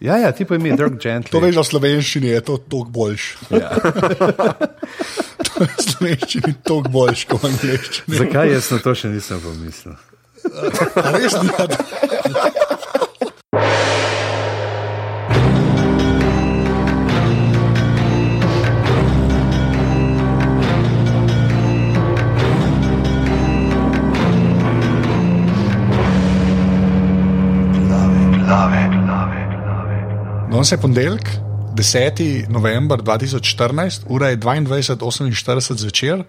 Ja, ja, ti pa imi Dirk Gently. To veš, da v slovenščini je to toliko boljš. Ja. to je v slovenščini toliko boljš kot v angliščini. Zakaj jaz na to še nisem pomislil? Res ni. Danes je ponedeljek, 10. november 2014, ura je 22:48 zvečer,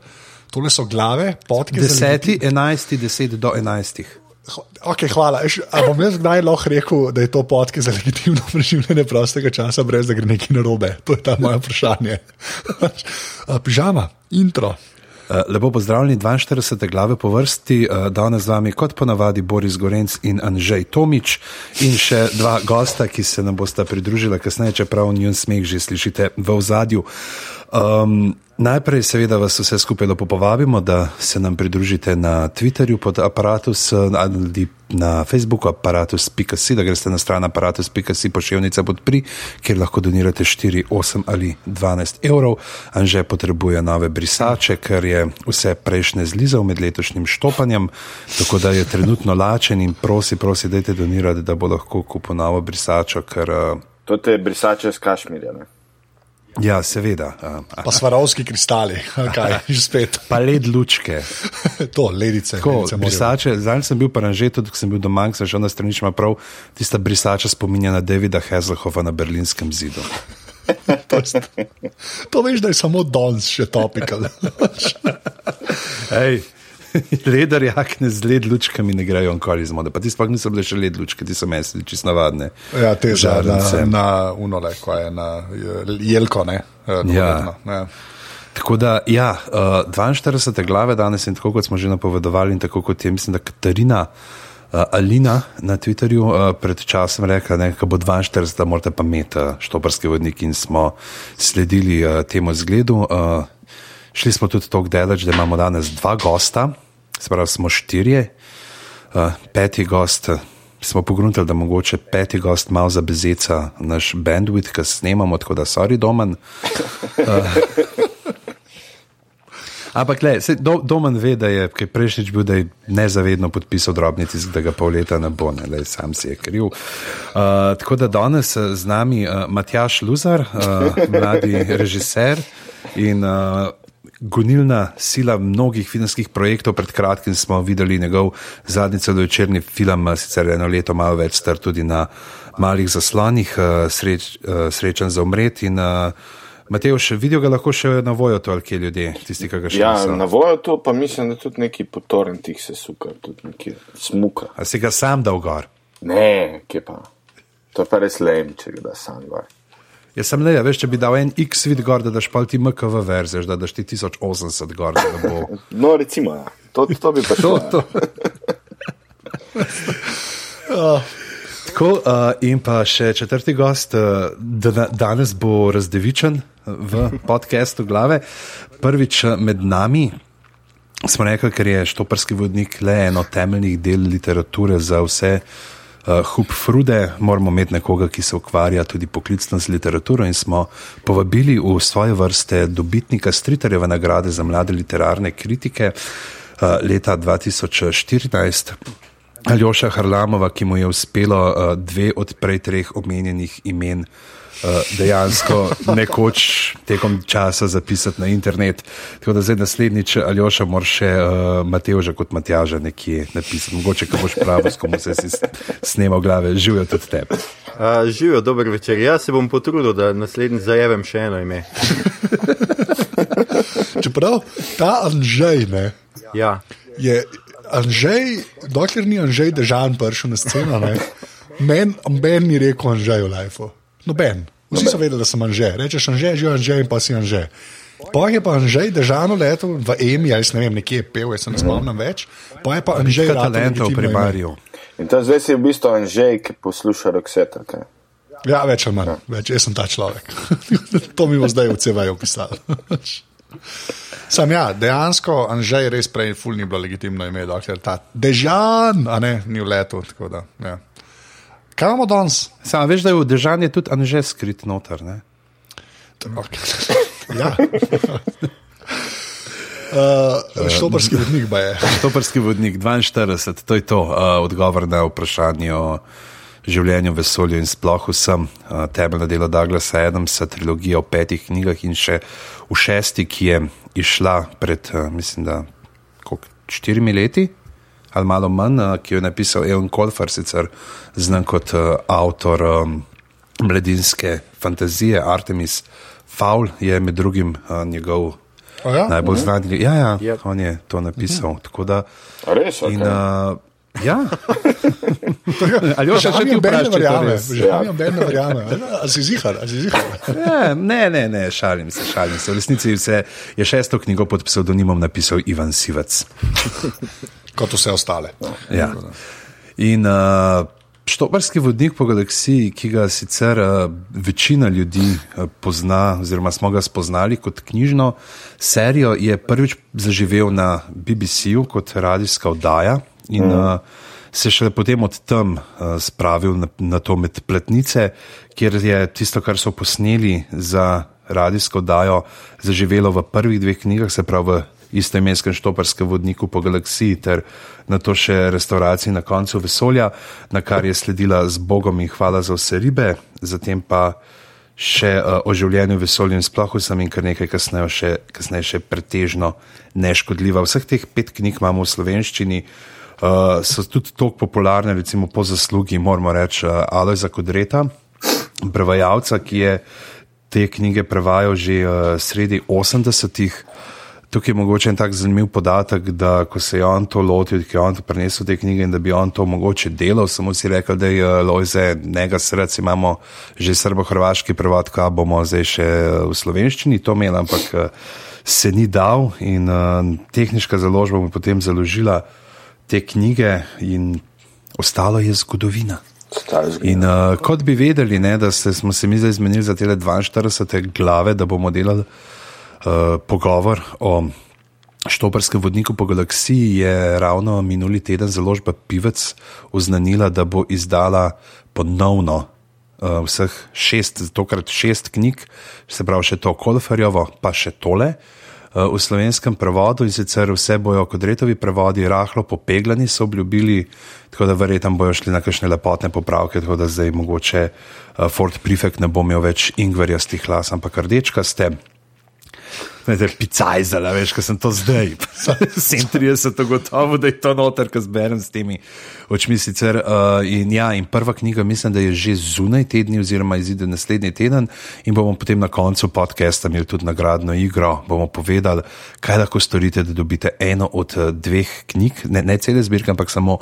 tole so glave, podke ljudi. 10, 11, 10 do 11. Ok, hvala. Eš, A bom jaz kdaj lahko rekel, da je to podke za legitimno preživljanje prostega časa, brez da gre nekaj narobe? To je ta moje vprašanje. A, Pižama, intro. Eh, Lepo pozdravljeni, 42. glave po vrsti, eh, danes z vami kot ponavadi Boris Gorenc in Anžej Tomič in še dva gosta, ki se nam bosta pridružila kasneje, čeprav njun smeh že slišite v ozadju. Um, najprej seveda vas vse skupaj lepo povabimo, da se nam pridružite na Twitterju pod aparatus ali na Facebooku aparatus.si, da greste na stran aparatus.si pošiljnica podpri, kjer lahko donirate 4, 8 ali 12 evrov. Anže potrebuje nove brisače, ker je vse prejšnje zlizal med letošnjim štopanjem, tako da je trenutno lačen in prosi, prosi, dajte donirati, da bo lahko kupil novo brisačo, ker uh, To te brisače z kašmirja. Ne? Ja, seveda. Uh, Pa svarovski kristali, kaj, že spet. pa led lučke. To, ledice. Tako, ledice brisače, zdaj sem bil pa že tudi, ko sem bil doma, sem šel na stranič, ima prav tista brisača spominja na Davida Hazelhoffa na berlinskem zidu. To, je- to veš, da je samo danes še topikal. Ej, Ledar jakne z led lučkami ne grejo nikoli iz mode. Pa ti sploh niso bile še led lučke, ti so mesli, čisto navadne. Ja, te za na, Žarnice. na unole, ko je na eh, jelko, ne? Eh, nogometno, ja. Tako da, ja, uh, 42. glave danes in tako kot smo že napovedovali, in tako kot je, mislim, da Katarina uh, Alina na Twitterju uh, pred časom rekla, da bo 42, da morate pa imeti uh, štoparski vodnik in smo sledili uh, temu zgledu. Uh, šli smo tudi tako daleč, da imamo danes dva gosta, se pravi, smo štirje, uh, peti gost. uh, Smo pogruntali, da mogoče peti gost malo za bezeca naš bandwidth, ki snemamo, tako da sorry, domen. Ampak, le, saj do, Domen ve, da je prejšnjič bil, da je nezavedno podpisal drobni tisk, da ga pol leta ne bo, ne, lej, sam si je kriv. Uh, tako da danes eh, z nami uh, Matjaš Luzar, uh, mladi režiser in uh, gonilna sila mnogih filmskih projektov. Pred kratkim smo videli njegov zadnji celovečerni film, eh, sicer eno leto malo več star tudi na malih zaslonih, uh, sreč, uh, srečen za umret. In, uh, Matej, še vidijo ga lahko še na vojo, to ali kje ljudje, tisti, ki ga še Ja, niso. na voju to pa mislim, da tudi neki po torrentih se suka, tudi neki smuka. A si ga sam dal gor? Ne, kje pa. To je pa res lem, če ga da sam gor. Jaz sem le, ja, veš, če bi dal en X vid gor, da daš pa ti MKV verzeš, da daš ti 1080 gor, bo. No, recimo, ja. to, to bi pa To, šlo. to. Tako, uh, in pa še četrti gost, uh, da, danes bo razdevičen v podkastu glave. Prvič med nami smo rekli, ker je štoparski vodnik le eno temeljnih del literature za vse. Uh, Hup Frude, moramo imeti nekoga, ki se ukvarja tudi poklicno z literaturo, in smo povabili v svoje vrste dobitnika Stritarjeve nagrade za mlade literarne kritike uh, leta 2014. Aljoša Harlamova, ki mu je uspelo uh, dve od prej treh omenjenih imen uh, dejansko nekoč tekom časa zapisati na internet. Tako da zdaj naslednjič Aljoša moraš še uh, Mateoža kot Matjaža nekje napisati. Mogoče, ko boš pravi, s kom se si s- snemal glave, živijo tudi tebe. Uh, živijo, dober večer. Jaz se bom potrudil, da naslednjič zajemem še eno ime. Čeprav ta Anžej ne, Ja. je. Anžej, dokler ni Anžej držan prišel na sceno, ne, meni ben ni rekel Anžej v lifeu. Noben. Vsi so vedeli, da sem Anžej. Rečeš Anžej, že Anžej in pa si Anžej. Pa je pa Anžej držano leto v Emi, ali ne vem, nekje je pel, jaz se ne spomnim več. Pa je pa Anžej Talentov pri ime. Barju. In to zdaj si v bistvu Anžej, ki posluša Rokseta. kaj? Ja, več ali manj, več, jaz sem ta človek. to mi bo zdaj v CV-ju pisal. Sam ja, dejansko Anžej res prej ful ni bilo legitimno ime, dokler ta Dežan, a ne, ni v letu. tako Da, ja. Kaj imamo danes? Sam veš, da je v državi tudi anže skrit noter. Ne? Okay. ja. Uh, štoparski vodnik je. Štoparski vodnik 42, to je to, uh, odgovor na vprašanje o življenju, vesolju in sploh vsem. Uh, temeljno delo Douglasa Adamsa, trilogija o petih knjigah in še v šesti, ki je išla pred, uh, mislim, da koliko, štirimi leti. Ali malo manj, uh, ki jo je napisal Evan Kolfar, sicer znan kot uh, avtor um, mladinske fantazije Artemis Fowl, je med drugim uh, njegov A ja? najbolj znan. Ja, ja, Yep. on je to napisal. Tako Da, A res? in, Okay. uh, ja. Ali Že še ti to verjame. res? Že mi noben ne verjame. Ali si zihar? Ali si zihar? Ja, Ne, ne, ne, šalim se, šalim se. V resnici se je šesto knjigo pod psevdonimom napisal Ivan Sivec. Kot vse ostale. Ja. In uh, štoparski vodnik po galaksiji, ki ga sicer uh, večina ljudi uh, pozna, oziroma smo ga spoznali kot knjižno serijo, je prvič zaživel na BBC-ju kot radijska oddaja in mm. uh, se šele potem od tam uh, spravil na, na to med pletnice, kjer je tisto, kar so posneli za radijsko oddajo, zaživelo v prvih dveh knjigah, se pravi v istoimenskem štoparskem vodniku po galaksiji, ter na to še restauraciji na koncu vesolja, na kar je sledila z Bogom in hvala za vse ribe, zatem pa še uh, o življenju v vesolju in sploh vsem in kar nekaj kasneje še, kasneje še pretežno neškodljiva. Vseh teh pet knjig imamo v slovenščini. Uh, so tudi tako popularne, recimo po zaslugi, moramo reči, uh, Alojza Kodreta, prevajalca, ki je te knjige prevajal že uh, sredi 80-ih. Tukaj je mogoče en tak zanimiv podatek, da ko se je on to lotil, ki je on to prenesel te knjige in da bi on to mogoče delal, samo si rekel, da je uh, Lojze, njega srce imamo že srbo-hrvaški prevod, kaj bomo zdaj še uh, v slovenščini to imeli, ampak uh, se ni dal in uh, tehnička založba mu je potem založila te knjige in ostalo je zgodovina. In uh, kot bi vedeli, ne, da se, smo se mi zdaj zmenili za te 42 glave, da bomo delali uh, pogovor o štoparskem vodniku po galaksiji, je ravno minuli teden založba Pivec oznanila, da bo izdala ponovno uh, vseh šest, tokrat šest knjig, se pravi še to Kolferjovo, pa še tole. Uh, v slovenskem prevodu in sicer vse bojo kot retovi prevodi, rahlo popeglani so obljubili, tako da verjetno bojo šli na kakšne lepotne popravke, tako da zdaj mogoče uh, Ford Prefect ne bo imel več ingverjastih las, ampak rdečka ste. Ne, da je picajzala, veš, ko sem to zdaj. 37, gotovo, da je to noter, ko zberem s temi očmi. Sicer, uh, in, ja, in prva knjiga, mislim, da je že zunaj tedni, oziroma izide naslednji teden, in bomo potem na koncu podcasta imeli tudi nagradno igro. Bomo povedali, kaj lahko storite, da dobite eno od uh, dveh knjig, ne, ne cele zbirke, ampak samo.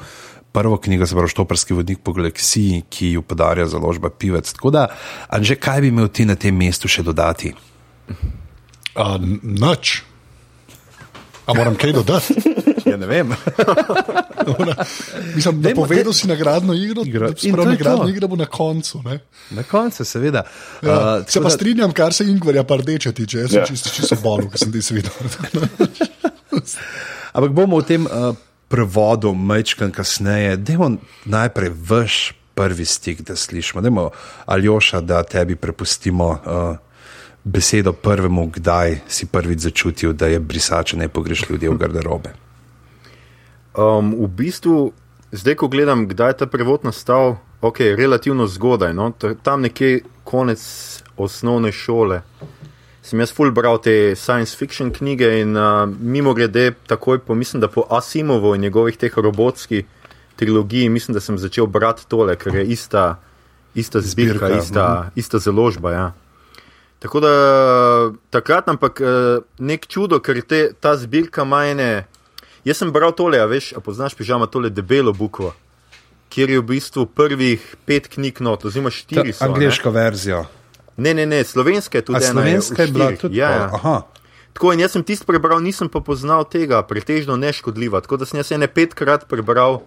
Prvo knjigo, se pravi Štoparski vodnik po galaksiji, ki jo podarja založba Pivec. Tako da, Anže, kaj bi imel ti na tem mestu še dodati? Uh, Noč. A moram kaj dodati? Ja, ne vem. Mislim, da povedal si nagradno igro. Igro. In to Prav, je nagradna igra bo na koncu. Ne? Na koncu, seveda. Ja, Uh, se pa da- strinjam, kar se Ingvarja pa rdeče tiče. Jaz sem Ja. čisto, čisto bolel, ker sem ti se videl. Ampak bomo o tem uh, prevodu majčkan kasneje. Dajmo najprej vaš prvi stik, da slišimo. Dajmo, Aljoša, da tebi prepustimo uh, besedo prvemu, kdaj si prvič začutil, da je brisače ne pogreš ljudi v garderobe. Um, v bistvu, zdaj, ko gledam, kdaj je ta prevod nastal, ok, relativno zgodaj, no? tam nekje konec osnovne šole. Sem jaz full bral te science fiction knjige in uh, mimo grede, takoj po, mislim, da po Asimovu in njegovih teh robotskih trilogij, mislim, da sem začel brati tole, ker je ista, ista zbirka, Zbirka, ista, ista založba. Ja. Tako da takrat, ampak eh, nek čudo, ker te, ta zbirka majne. Jaz sem bral tole, a veš, a poznaš pižama tole debelo bukvo, kjer je v bistvu prvih pet knjig not, oziroma štiri so. a ne. Angliško verzijo. Ne, ne, ne, slovenska je tudi A ena. slovenska je v bila tudi. Ja, ja. Aha. Tako in jaz sem tisti prebral, nisem pa poznal tega, pretežno neškodljiva. Tako da sem jaz ene petkrat prebral,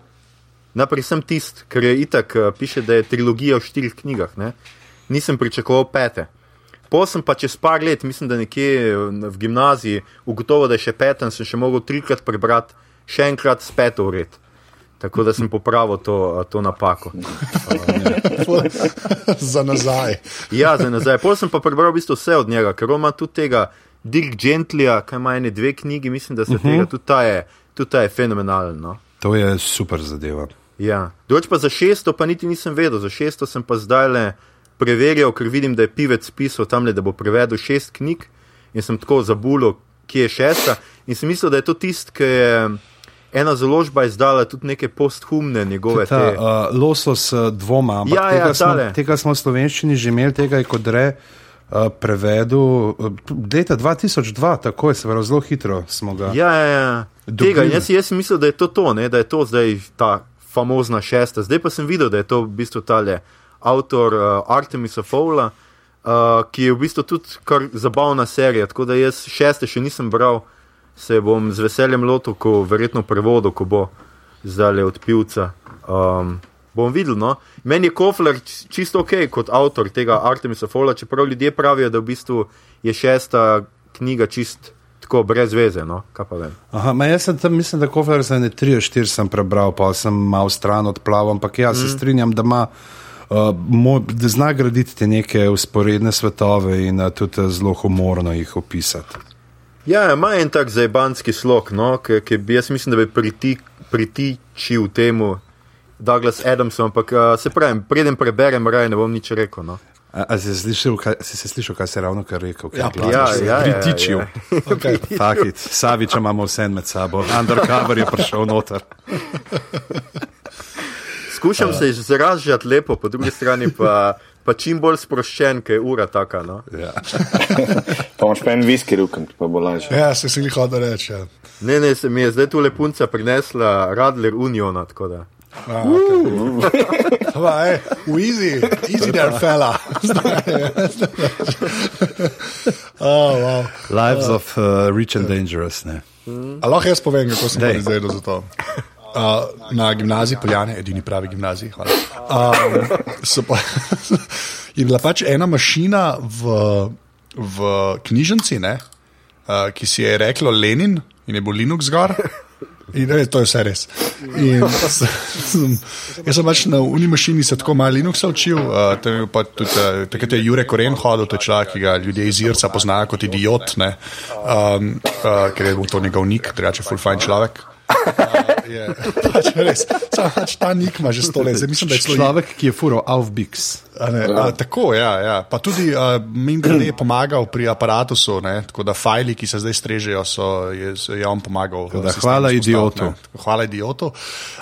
naprej sem tisti, ker je itak, eh, piše, da je trilogija v štirih knjigah. Ne? Nisem pričakoval pete. Po sem pa čez par let, mislim, da nekje v gimnaziji, ugotovil, da je še peten, sem še mogel trikrat prebrati, še enkrat spet ured. Tako da sem popravil to, to napako. za nazaj. Ja, za nazaj. Pol sem pa prebral v bistvu vse od njega, ker ima tudi tega Dirk Gentlija, kaj ima ene dve knjigi, mislim, da se uh -huh. tega tudi ta je, tudi ta je fenomenalen. No? To je super zadeva. Ja, drugač pa za šesto, pa niti nisem vedel, za šesto sem pa zdaj le preverjal, ker vidim, da je pivec pisal tam da bo prevedel šest knjig in sem tako zabulil, kje je šesta. In sem mislil, da je to tisti, ki je ena založba izdala tudi neke posthumne njegove Ta, te. uh, losos uh, dvoma, ampak Ja, ja, tega, smo, tale. tega smo v slovenščini že imeli, tega je kot re. Uh, prevedel uh, leta 2002, tako je, se pravi, zelo hitro smo ga. Ja, ja, ja. Dobili. Tega, jaz, jaz sem mislil, da je to to, ne? da je to zdaj ta famozna šesta. Zdaj pa sem videl, da je to v bistvu tale avtor uh, Artemisa Fowla, uh, ki je v bistvu tudi kar zabavna serija. Tako da jaz šeste še nisem bral, se bom z veseljem lotil, ko verjetno prevodu, ko bo zdaj od pivca. Um, bom videl. No? Meni je Kofler čisto ok kot avtor tega Artemisa Fowla, čeprav ljudje pravijo, da v bistvu je šesta knjiga čist tako brez veze. No? Kaj pa vem. Aha, jaz sem tam, mislim, da kofler za ne 3-4 sem prebral, pa sem malo stran odplaval, ampak ja, se strinjam, da ima. Mo, da zna graditi te neke usporedne svetove in uh, tudi uh, zelo humorno jih opisati. Ja, ima en tak zajbanski slog, no, ki, ki bi jaz mislim, da bi priti, pritičil temu Douglas Adamsom, ampak uh, se pravi, preden preberem, raje ne bom nič rekel. No. A, a si, slišal, kaj, si se slišal, kaj si ravno kar rekel? Ja, Kaj Ja, glasno si ja, ja, Pritičil. ja. Okay. Fakit, Saviča imamo vse med sabo, undercover je prišel noter. Skušam se izražati lepo, po drugi strani pa, pa čim bolj sproščen, ker je ura taka. No. Ja. Pa imaš pa en viski ruken, pa bo lažje. Ja, se si jih hodil reči. Ja. Ne, ne, se mi je zdaj tu lepunca prinesla Radler Uniona, tako da. A, okay. Hva, ej, v easy, easy there, fella. oh, wow. Lives of uh, Rich and Dangerous. Ne. A lahko jaz povem, kako sem Dej. zdaj za to. Uh, na gimnaziji Poljane, edini pravi gimnaziji, hvala. So pa, je bila pač ena mašina v, v knjižnici, ne, uh, ki si je reklo Lenin in je bil Linux gor. In res, to je vse res. In sem, jaz sem pač na uni mašini se tako malo Linuxa učil. Uh, je tudi, uh, takrat je Jurek Koren hodil, to je človek, ki ga ljudje iz Irca poznajo kot idiot, ne, um, uh, ker je bil to njegov nik, drugače full fine človek. Uh, je, pač res, pač ta nik ima že sto let, zdaj mislim, da je Človek, ki je furo Aufbix. A ne, a, tako, ja, ja. Pa tudi uh, grede je pomagal pri aparatusu, ne, tako da fajli, ki se zdaj strežejo, so, je, je on pomagal. da hvala idiotu. Tako, Hvala idiotu.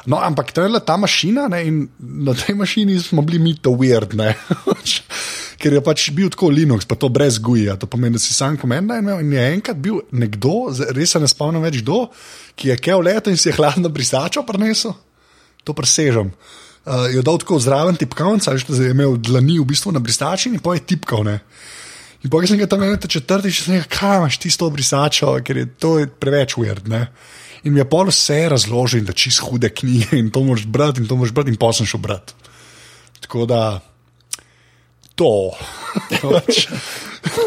No, ampak to je bila ta mašina ne, in na tej mašini smo bili mi to weird. Ker je pač bil tako Linux, pa to brez guja, to pomeni, da si sam komenda imel. In je enkrat bil nekdo, res se ne spomnim več kdo, ki je kev leto in si je hladno brisačo prinesel, to presežem. Uh, je dal tako zraven tipkavnica, veš, da je imel dlani v bistvu na brisači in pa je tipkal. Ne. In potem sem ga tam imel četrti, še rekel, kaj imaš ti s to brisačo, ker je to je preveč. Ne. In mi je pol vse razložil, da čist hude knjige in to moraš brati in to moraš brati in pa sem šel brati. Tako da to. Pač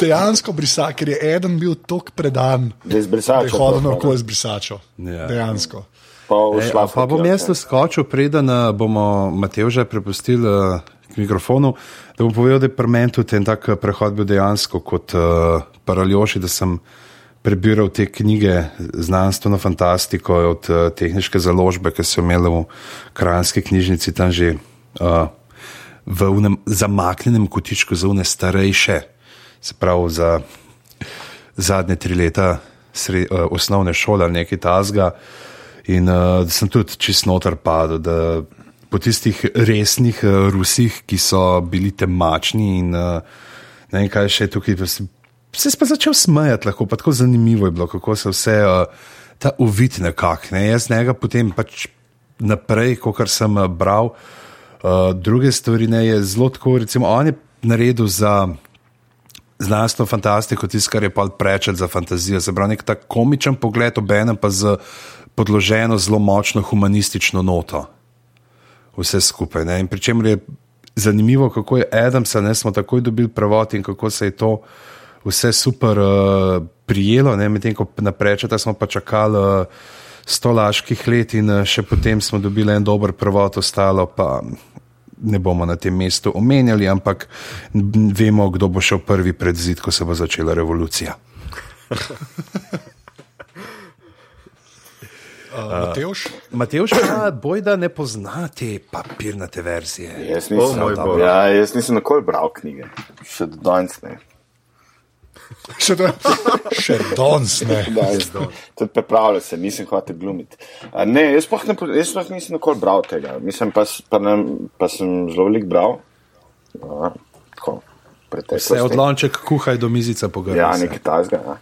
Dejansko brisač, ker je eden bil tako predan, Da je hodil naokoli z brisačo. Ja. Dejansko. Pa E, pa bom jaz skočil, preden uh, bomo Matevža prepustili uh, k mikrofonu, da bom povedal, da je pri meni tudi en tak eh, prehod bil dejansko kot uh, paraljoši, da sem prebiral te knjige znanstveno fantastiko od uh, tehniške založbe, ki so imeli v krajinski knjižnici tam že uh, v unem zamaknjenem kotičku za une starejše, se pravi za zadnje tri leta sre, uh, osnovne šole ali nekaj tasga. In uh, sem tudi čist noter padel, da po tistih resnih uh, Rusih, ki so bili temačni in uh, ne vem, kaj še tukaj, se je pa začel smejati, lahko pa tako zanimivo je bilo, kako se vse uh, ta uvid nekako. Ne? Jaz njega potem pač naprej, kot sem uh, bral, uh, druge stvari, ne, je zelo tako, recimo, on je naredil za znanstveno fantastiko, tisto, kar je pa prečet za fantazijo. Se pravi, nek tak komičen pogled, obenem pa z podloženo zelo močno humanistično noto. Vse skupaj. Ne? In pri čemer je zanimivo, kako je Adamsa, ne smo takoj dobili prevod in kako se je to vse super uh, prijelo, medtem ko na prečeta smo pa čakali. Uh, sto laških let in eh, še potem smo dobili en dober prvot, ostalo pa ne bomo na tem mestu omenjali, ampak vemo, kdo bo šel prvi pred zid, ko se bo začela revolucija. Uh, Matevš? Matevš, pa boj, da ne poznate papirnate verzije. Jaz nisem, bog. ja, jaz nisem nikoli bral knjige, še do danes ne. Še, do, še danes ne. Pripravljal se, nisem hotel glumiti. A Ne, jaz sploh ne, jaz sploh nisem nikoli bral tega. Mislim, pa, pa, ne, pa sem zelo veliko bral. Ja, tako, preteklosti. Vse od lonček kuhaj do mizice pogrniti. Ja, nekaj tasga. Ja.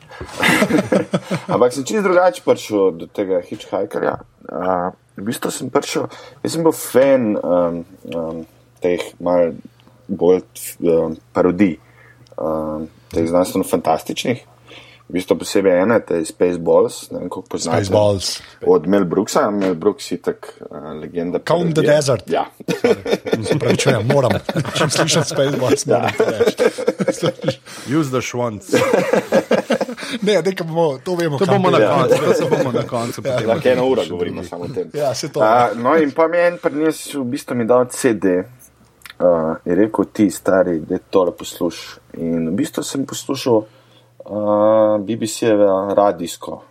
Ampak sem čist drugače prišel do tega hitchhikerja. Uh, v bistvu sem prišel, jaz sem bil fan um, um, teh mal bolj um, parodij, um, teh znanstveno-fantastičnih. V bistvu posebej ena, to je Spaceballs, ne vem, kako poznate. Spaceballs. Od Mel Brooksa, Mel Brooks je tak uh, legenda. Calm the parodije. desert. Ja. Se pravi, če moram, če slišim Spaceballs, moram to reči. Use the schwanz. Ne, nekaj bomo, to vemo. To bomo na pelje. koncu, to se bomo na koncu. potem Lahko eno uro govorimo samo o tem. Ja, se to. A, no, in pa mi je en prines v bistvu mi dal CD, uh, je rekel ti, stari, da tole poslušaj. In v bistvu sem poslušal uh, BBC-jeve radijsko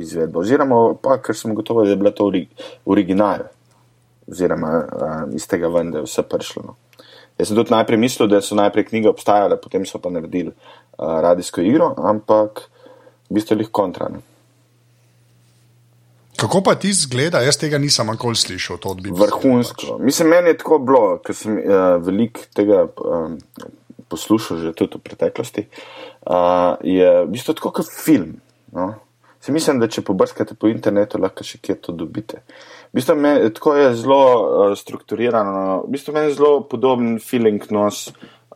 izvedbo, oziroma pa, ker sem gotovo, da je bila to ori original, oziroma uh, iz tega ven, da je vse prišlo. No. Jaz sem tudi najprej mislil, da so najprej knjige obstajale, potem so pa naredili uh, radijsko igro, ampak v bistvu jih kontra. Ne. Kako pa ti zgleda? Jaz tega nisem nikoli slišal. BBC. Vrhunsko. Mislim, meni je tako bilo, ker sem uh, veliko tega um, poslušal že tudi v preteklosti. Uh, je v bistvu tako kot film. No? Se mislim, da če pobrskate po internetu, lahko še kje to dobite. V bistvu me, tako je zelo uh, strukturirano, v bistvu meni je zelo podoben feeling nos,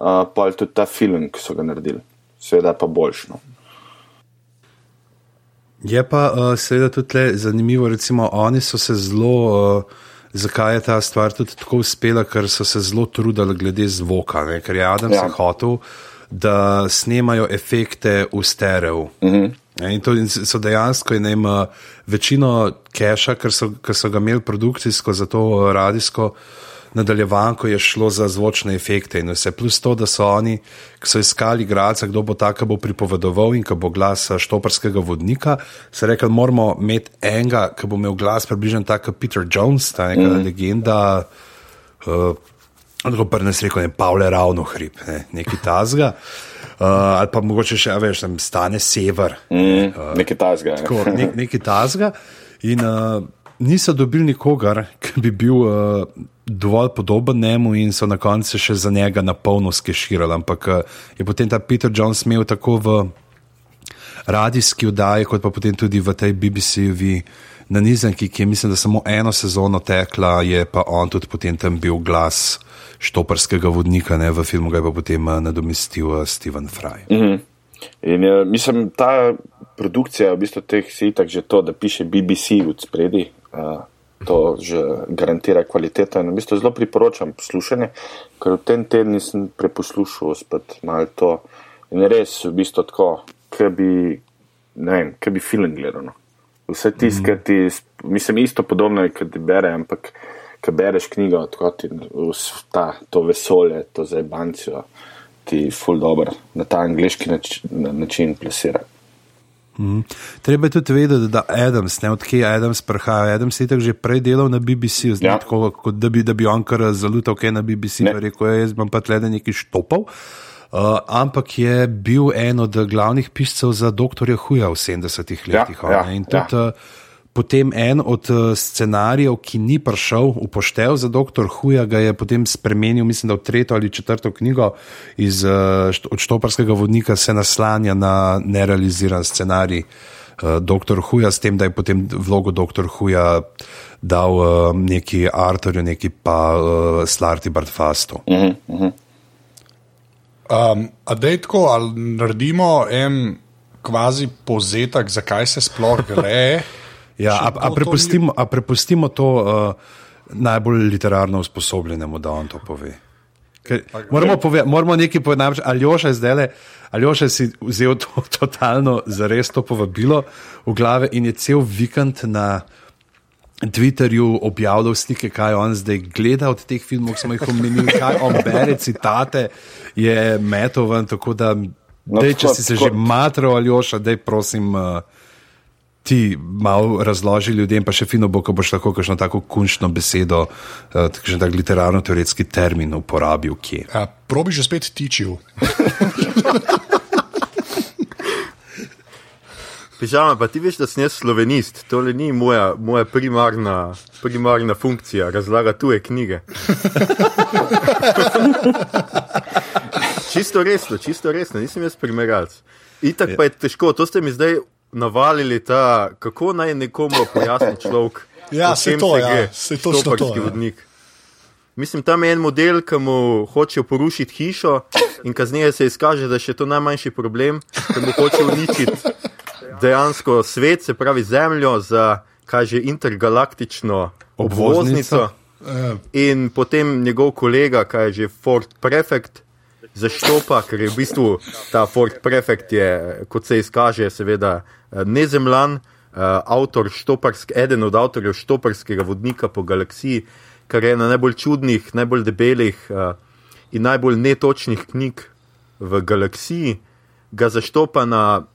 uh, pa tudi ta film, ki so ga naredili. Seveda pa boljšno. Je pa uh, seveda tudi tle zanimivo, recimo oni so se zelo, uh, zakaj je ta stvar tudi tako uspela, ker so se zelo trudili glede zvoka, ne? ker je Adam ja. Hotel, da snemajo efekte v stereo. Uh -huh. In to in so dejansko, vem, uh, večino keša, ker so, ker so ga imeli produkcijsko, za to uh, radijsko nadaljevanko je šlo za zvočne efekte in vse. Plus to, da so oni, ki so iskali igralca, kdo bo ta, ki bo pripovedoval in ki bo glas eh, štoparskega vodnika, so rekli, moramo imeti enega, ki bo imel glas približno tak kot Peter Jones, ta neka mm. legenda. Uh, Tako pa nas rekel, ne Pavle ravno hrib, ne, nekaj tazga. Uh, ali pa mogoče še, veš, tam stane sever, Mm, nekaj tasga. tako, nek, nekaj tazga. In uh, niso dobili nikogar, ki bi bil uh, dovolj podoben njemu, in so na koncu še za njega na polno skeširali. Ampak uh, je potem ta Peter Jones imel tako v radijski oddaji, kot pa potem tudi v tej BBC-ovi nanizanki, ki je mislim, da samo eno sezono tekla, je pa on tudi potem tam bil glas štoparskega vodnika, ne, v filmu ga je pa potem uh, nadomestil uh, Steven Fry. Mm. In uh, mislim, ta produkcija, v bistvu teh si itak že to, da piše BBC v spredi, to že garantira kvaliteto. In v bistvu zelo priporočam poslušanje, ker v tem tednu sem preposlušal spet malo to. In res v bistvu tako, ki bi, ne vem, ki bi film gledal. No. Vse tisto, mm. kar ti, sp- mislim, isto podobno je, kot ti bere, ampak ko bereš knjigo, tako ti vs- ta, to vesolje, to zajbancijo, ti ful dobro na ta angliški nač, na, način plasira. Treba je tudi vedeti, da Adams, ne odkje Adams prihaja. Adams je tako že prej delal na BBC, zdaj ja. Ja. tako, kot da bi, da bi on kar zalutal kaj na BBC, Ne. pa rekel, "Ja, jaz bom pa tle nekaj štopal. Uh, ampak je bil en od glavnih piscev za doktorja Huja v 70-ih Ja, letih. on, ja. In ja. tudi uh, potem en od uh, scenarijev, ki ni prišel v poštev za doktor Huja, ga je potem spremenil, mislim, da v tretjo ali četrto knjigo iz, uh, št- od štoparskega vodnika se naslanja na nerealiziran scenarij. Uh, Doktor Huja, s tem, da je potem vlogo doktor Huja dal uh, neki Arturju, neki pa uh, Slarti Bartfastu. Mhm, Um, a da je tako, ali naredimo en kvazi povzetek, zakaj se sploh gre? Ja, a, a, prepustimo, a prepustimo to uh, najbolj literarno usposobljenemu, da on to pove. Ker Moramo, pove, moramo nekaj povedati. Aljoša je zdaj le, Aljoša si vzel to totalno zares to povabilo v glave in je cel vikend na Twitterju objavljal slike, kaj on zdaj gleda od teh filmov, ki smo jih omenili, kaj on bere, citate je metovan. Tako da, No, dej, če si se že matro ali oša, da prosim. Uh, Ti malo razloži ljudem, pa še fino bo, ko boš lahko kakšno tako kunčno besedo, takšen tak literarno-teoretski termin uporabil, kje. Ja, probi že spet tičil. Pižama, pa ti veš, da sem jaz slovenist, to ni moja, moja primarna, primarna funkcija, razlaga tuje knjige. čisto resno, čisto resno, nisem jaz primerjalc. Itak pa je težko, to ste mi zdaj navalili, ta, kako naj nekomu pojasni človek. Ja, čem to, se ja, gre, točno to, štoparski ja. vodnik. Mislim, tam je en model, ki mu hočejo porušiti hišo, in kasneje se izkaže, da je še to najmanjši problem, da mu hoče uničiti dejansko svet, se pravi Zemljo, za kaj že intergalaktično Obvoznico. obvoznico. In potem njegov kolega, kaj je že Ford Prefect, zaštopa, ker je v bistvu ta Ford Prefect, je, kot se izkaže, seveda nezemljan, eh, avtor štoparsk, eden od avtorjev štoparskega vodnika po galaksiji, kar je ena najbolj čudnih, najbolj debelih eh, in najbolj netočnih knjig v galaksiji, ga zaštopa na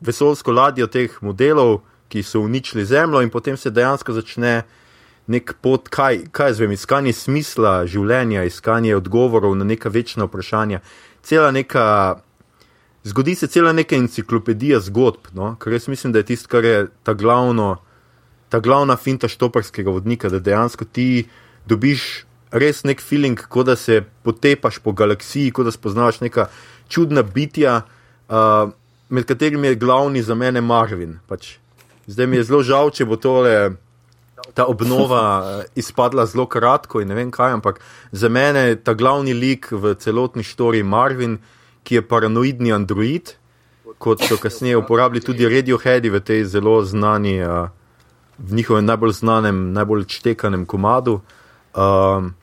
vesoljsko ladjo teh modelov, ki so uničili Zemljo, in potem se dejansko začne nek pot, kaj, kaj jaz vem, iskanje smisla življenja, iskanje odgovorov na neka večna vprašanja. Cela neka, zgodi se cela neka enciklopedija zgodb, no? kar jaz mislim, da je tisto, kar je ta, glavno, ta glavna finta štoparskega vodnika, da dejansko ti dobiš res nek feeling, kot da se potepaš po galaksiji, kot da spoznaš neka čudna bitja. Uh, Med katerimi je glavni za mene Marvin. Pač. Zdaj mi je zelo žal, če bo tole ta obnova eh, izpadla zelo kratko in ne vem kaj, ampak za mene je ta glavni lik v celotni štori Marvin, ki je paranoidni android, kot so kasneje uporabili tudi Radioheadi v tej zelo znani, uh, v njihovem najbolj znanem, najbolj čtekanem komadu. Um,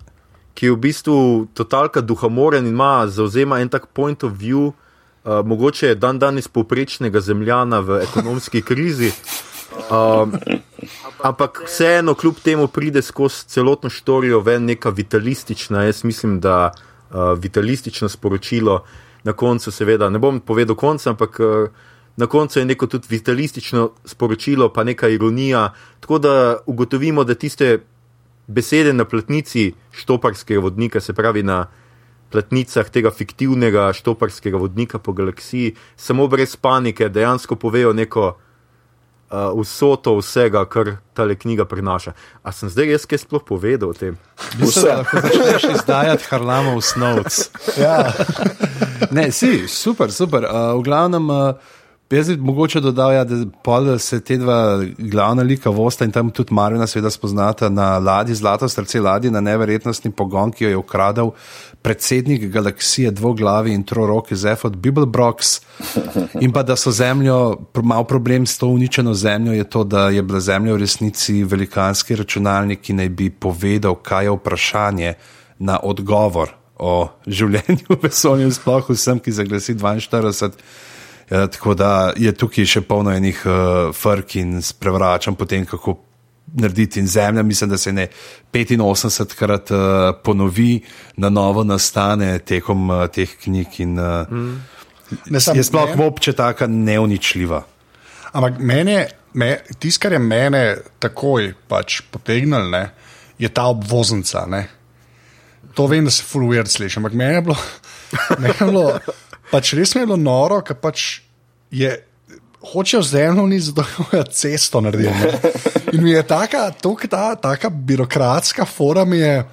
Ki je v bistvu totalka duhamoren in ima, zauzema en tak point of view, uh, mogoče dan danes povprečnega zemljana v ekonomski krizi, Um, ampak vseeno, kljub temu, pride skozi celotno štorijo ven neka vitalistična, jaz mislim, da uh, vitalistično sporočilo na koncu, seveda, ne bom povedal konca, ampak uh, na koncu je neko tudi vitalistično sporočilo, pa neka ironija. Tako da ugotovimo, da tiste besede na platnici štoparskega vodnika, se pravi na platnicah tega fiktivnega štoparskega vodnika po galaksiji, samo brez panike dejansko povejo neko uh, vsoto vsega, kar ta knjiga prinaša. A sem zdaj jaz kaj sploh povedal o tem? Mislim, da lahko začneš izdajati Harlamov snovc. ja. Ne, si, super, super. Uh, v glavnem, uh, jaz bi mogoče dodal, ja, da se te dva glavna lika vosta in tam tudi Marina seveda spoznata na ladji, zlato srce ladji, na neverjetnostni pogon, ki jo je ukradel predsednik galaksije, dvoglavi in troroki Zefod Bibelbrox. In pa da so zemljo, mal problem s to uničeno zemljo je to, da je bila zemlja v resnici velikanski računalnik, ki naj bi povedal, kaj je vprašanje na odgovor o življenju v vesolju, sploh vsem, ki zaglasi 42. Ja, tako da je tukaj še polno enih uh, frk in sprevračam potem, kako narediti. In zemlja, mislim, da se ne 85 krat uh, ponovi, na novo nastane tekom uh, teh knjig. In, uh, mm. Ne, sam Je sploh obče taka neuničljiva. Ampak meni, me, tisto, kar je mene takoj pač potegnilo, ne, je ta obvoznica. Ne. To vem, da se fulujert sliši, ampak meni je bilo, meni je bilo pač res mi je bilo noro, ker pač je. Hočejo zemljo ni zato, da bojo cesto naredili. ne. In mi je taka, tok, ta, taka birokratska fora, mi je,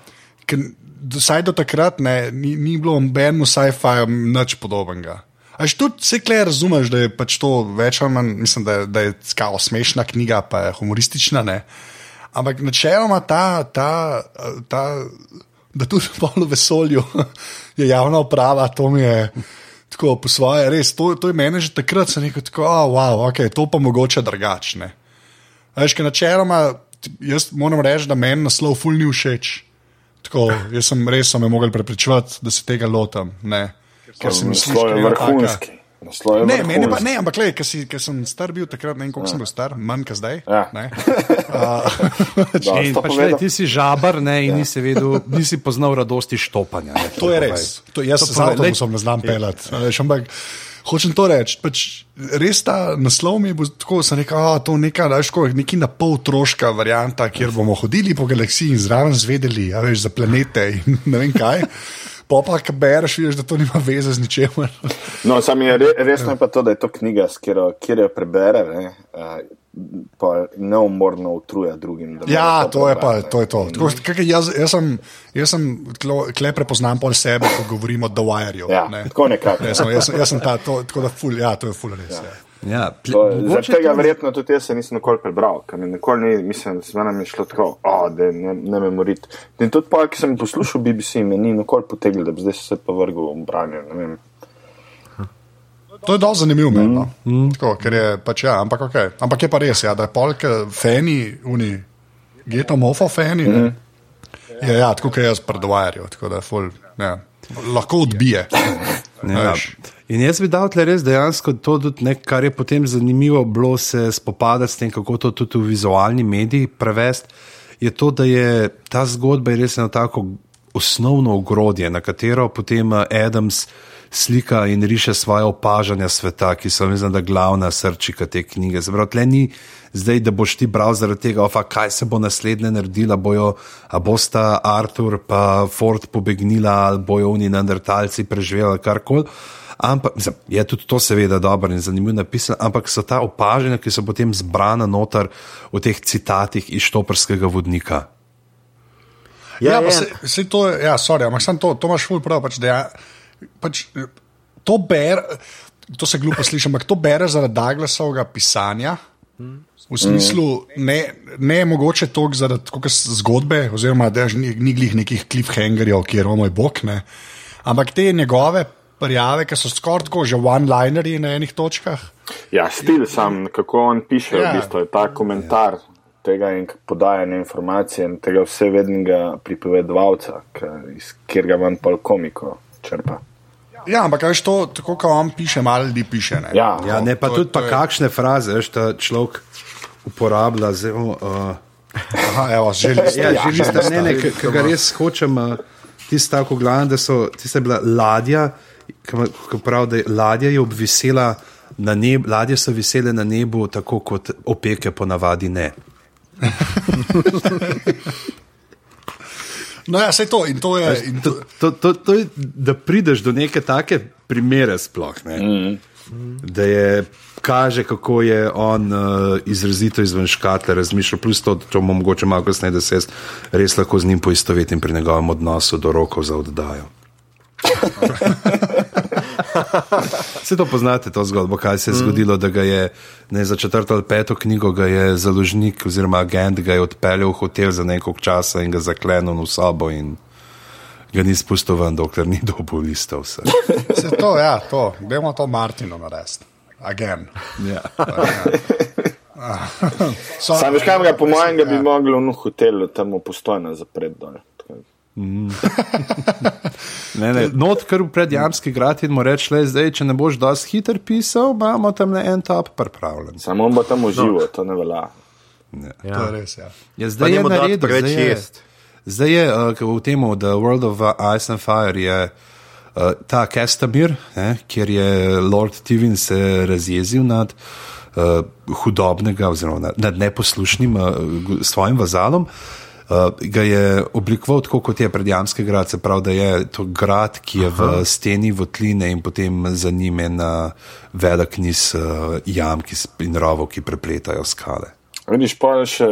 vsaj do takrat ne, ni, ni bilo nobenemu sci-fi nič podobnega. Až tudi se kle razumeš, da je pač to več ali manj, mislim, da, je- da je kao smešna knjiga, pa je humoristična. Ne? Ampak načeloma ta, ta, ta, da tudi v vesolju je javna uprava, to mi je tako po svoje, res. To, to je meni že takrat, sem rekel, tako, oh, wow, ok, to pa mogoče drugačne. Veš, ker načeloma, jaz moram reči, da meni naslov ful ni všeč. Tako, jaz sem res, so me mogli prepričevati, da se tega lotam. Ne. Ker se mi zdi, Svoj da je vrhunski. Naslov je Ne, meni pa ne, ampak le, ker sem star bil takrat, ne vem, koliko sem bil star, manj kot zdaj. Ja. ne. Dobro, In to pač, le, ti si žabar ne, in nisi, vedel, nisi poznal radosti štopanja. Ne, To je res. To, jaz To se z povej, lej- avtobusom ne znam pelati. Ampak hočem to reči. Pač, res ta naslov mi je tako, sem rekel, da je to neka, da tako, neki na pol troška varianta, kjer bomo hodili po galaksiji in zraven zvedeli a veš, za planete in ne vem kaj. Pa pa, ki bereš, vidiš, da to nima veze z ničemer. No, sam je re, resno je pa to, da je to knjiga, s katero, kjer jo prebere, ne, uh, pa neumorno utruja drugim. Ja, morajo to je pa to. Je to. Tako, kak, jaz, jaz sem, jaz sem tlo- tle prepoznam pol sebe, ko govorim o The Wireu. Ja, ne. tako nekako. Sem, jaz, jaz sem ta, to, tako da ful, ja, to je ful res. Ja. Ja, Zaradi tega to- verjetno tudi jaz se nisem nikoli prebral, ker mi nikoli ni, mislim, z menem je šlo tako, oh, da ne, ne me moriti. In tudi pa, ki sem poslušal BBC, me ni nikoli potegnil, da bi zdaj se pa vrgel v branje. ne vem. To je dosti zanimivo, mm. no. mm. Tako, ker je pač ja, ampak, okay. ampak je pa res, ja, da je polk fani, uni, getomofo fani. Mm. Je, ja, tako kot jaz predvajajo, tako da je ful, ja, lahko odbije. Ja. Veš. In jaz bi dal tle res dejansko to, nek, kar je potem zanimivo bilo se spopadati s tem, kako to tudi v vizualni mediji prevesti, je to, da je ta zgodba je res eno tako osnovno ogrodje, na katero potem eh, Adams slika in riše svoje opažanja sveta, ki so, mislim, da glavna srčika te knjige. Zaprav, tle ni zdaj, da boš ti bral zaradi tega, ofa, kaj se bo naslednje naredila, bojo, a bosta Artur pa Ford pobegnila, ali bojo oni neandertalci preživeli, karkoli. Ampak mislim, je tudi to seveda dobro in zanimivo napisano, ampak so ta opažanja, ki so potem zbrana noter v teh citatih iz Štoprskega vodnika. Ja, ja, je. pa se, se to, je- ja, sorry, ampak sem to, to imaš ful prav. Pač, da ja, pač, to ber, to se glupo sliši, ampak to bere zaradi Douglasovega pisanja. V smislu, ne, ne mogoče toliko zaradi zgodbe, oziroma da ni, ni glih nekih cliffhangerjev, kjer je moj bog, ne. ampak te njegove prijave, ki so skoraj tako že one-linerji na enih točkah. Ja, stil sam, kako on piše, Ja. v bistvu je ta komentar tega in podajanje informacije in tega vsevednega pripovedovalca, ki- iz kjer ga manj pol komiko črpa. Ja, ampak veš to, tako kot on piše, malo ljudi piše. Ne. Ja, Ja, ne pa to- tudi to pa je- kakšne fraze, veš, ta človek uporablja zelo. Uh, Aha, evo, želi ste. Ja, že niste, ne, ne, ki ga res hočem, uh, tisti stavek, glavno, da so, tista je bila ladja, ki pravi, da je ladja je obvisela na nebu, ladje so visele na nebu, tako kot opeke ponavadi ne. No, ja, to in to je. In to, To, to, to je, da prideš do neke take primere, sploh ne. Mm. Da je, kaže, kako je on uh, izrazito izven škatle razmišljal, plus to, da bomo mogoče malo kasneje, da se jaz res lahko z njim poistovetim pri njegovem odnosu do rokov za oddajo. Vse to poznate, to zgodbo, kaj se je zgodilo, da ga je ne, za četrto ali peto knjigo založnik oziroma agent ga je odpeljal v hotel za nekaj časa in ga zaklenil v sobo in ga ni spustil ven, dokler ni dobil listov. vse. se to, ja, to. Dajmo to Martinu narediti. Again. Ja. So, Sam veš, kam ga po mojem bi mogli v hotelu tam postojno zapreti dol. Tako- Ne, ne, not, kar v predjamski grad in mu reči, le zdaj, če ne boš dosti hiter pisal, imamo tam le en top pripravljen. Samo on bo tam užival, to ne velja. to je res. Ja. Ja, zdaj je dati naredil, preveč zdaj je, jest. Zdaj je uh, v tem, The World of Ice and Fire, je uh, ta Kestamir, ne, kjer je Lord Tivin se razjezil nad uh, hudobnega, oziroma nad, nad neposlušnim uh, svojim vazalom. Uh, ga je oblikoval tako, kot je predjamski grad, se pravi, da je to grad, ki je Aha. v steni votline in potem za njim en uh, velik niz uh, jam ki, in rovov, ki prepletajo skale. Vidiš, pa še,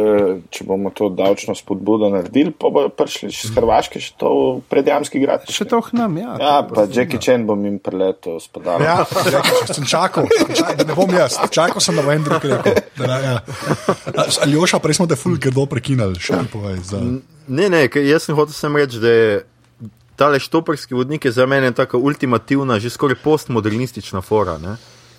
če bomo to davčno spodbudo naredili, pa bo prišli iz Hrvaške še to predjamski grad. Še to k nam, ja. Ja, pa Jackie Chan bom jim preletel s padalom. Ja, že sem čakal, čakal, da ne bom jaz. Čakal sem, da bo en drug rekel. Da, ne, ja. Aljoša, prej smo te ful grdo prekinali. Še mi povej. Za... Ne, ne, ker jaz sem hotel sem reči, da je tale štoparski vodnik je za mene taka ultimativna, že skoraj postmodernistična fora. Ne?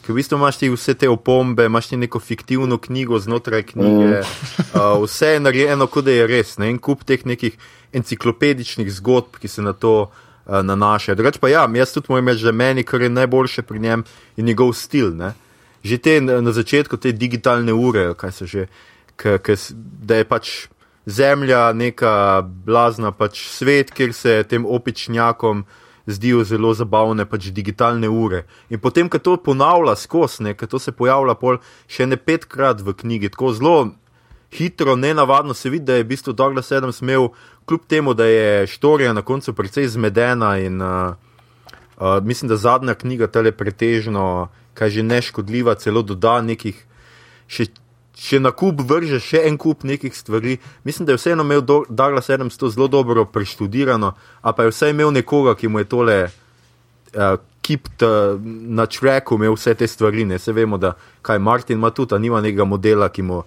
Ker v bistvu imaš ti vse te opombe, imaš ti neko fiktivno knjigo znotraj knjige, uh, vse je narejeno, kot da je res. Ne? En kup teh nekih enciklopedičnih zgodb, ki se na to uh, nanašajo. Drugač pa ja, jaz tudi moram reči, da meni, kar je najboljše pri njem, je njegov stil. Ne? Že te na začetku te digitalne ure, kaj so že, k, k, da je pač zemlja neka blazna pač svet, kjer se tem opičnjakom zdijo zelo zabavne pač digitalne ure. In potem, ko to ponavlja skozi, ko to se pojavlja pol še ne petkrat v knjigi, tako zelo hitro, nenavadno se vidi, da je v bistvu Douglas Adams imel, kljub temu, da je štorija na koncu precej zmedena in uh, uh, mislim, da zadnja knjiga tele pretežno, kaj že neškodljiva, celo doda nekih še. Če na kup vrže še en kup nekih stvari, mislim, da je vseeno imel Do- Adams to zelo dobro preštudirano, a pa je vsaj imel nekoga, ki mu je tole uh, kipt uh, na tracku, imel vse te stvari. Ne se vemo, da kaj Martin ima tudi, nima nekega modela, ki mu,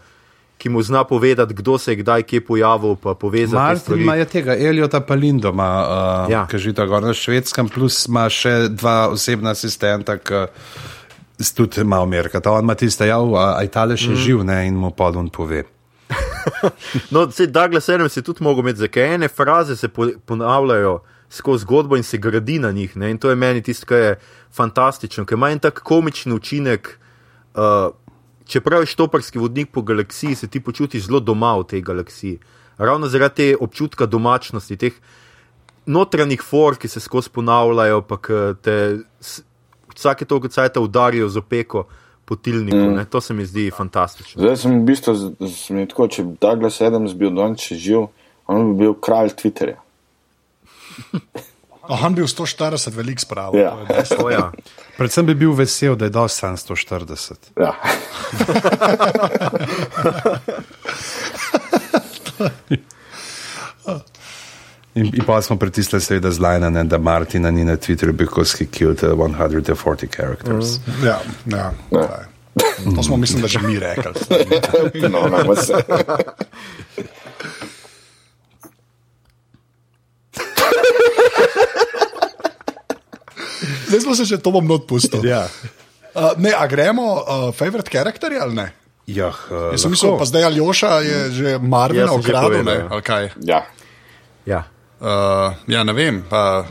ki mu zna povedati, kdo se je kdaj kje pojavil, pa povezati Martin ima je tega, Eliota Palindo ima, uh, Ja. ja. ki živi gor na švedskem, plus ima še dva osebna asistenta, ki s- tudi ima Amerika. Ta on ima tiste, ja, a Italija še mm. živ ne, in mu podon pove. No, se Douglas Adams je tudi mogel imeti, zakaj ene fraze se po, ponavljajo skozi zgodbo in se gradi na njih. Ne? In to je meni tisto, kar je fantastično, ker ima en tak komični učinek. Uh, čeprav je štoparski vodnik po galaksiji, se ti počutiš zelo doma v tej galaksiji. Ravno zaradi te občutka domačnosti, teh notranjih for, ki se skozi ponavljajo, pa te vsake toliko cajta udarijo z opeko po tilniku. Mm. To se mi zdi fantastično. Zdaj sem v bistvu, mi je tako, če bi Douglas Adams bil danes živ, on bi bil kralj Twitterja. Oh, on bil 140 velik sprav. Ja. To, ja. Predvsem bi bil vesel, da je dal 740. Ja. In, in pa smo pritisnili, seveda, zlajnane, da Martina ni na Twitterju, because he killed uh, 140 characters. Mm. Ja, ja, ja. To smo, mislim, da že mi rekli. No, no, se. Zdaj smo se že to bom not pustil. Ja. Uh, ne, a gremo, uh, favorite character ali ne? Jah, uh, Jaz sem mislil, pa zdaj Aljoša je že ne? ja. Ali kaj? Ja. Ja. Uh, ja, ne vem, pa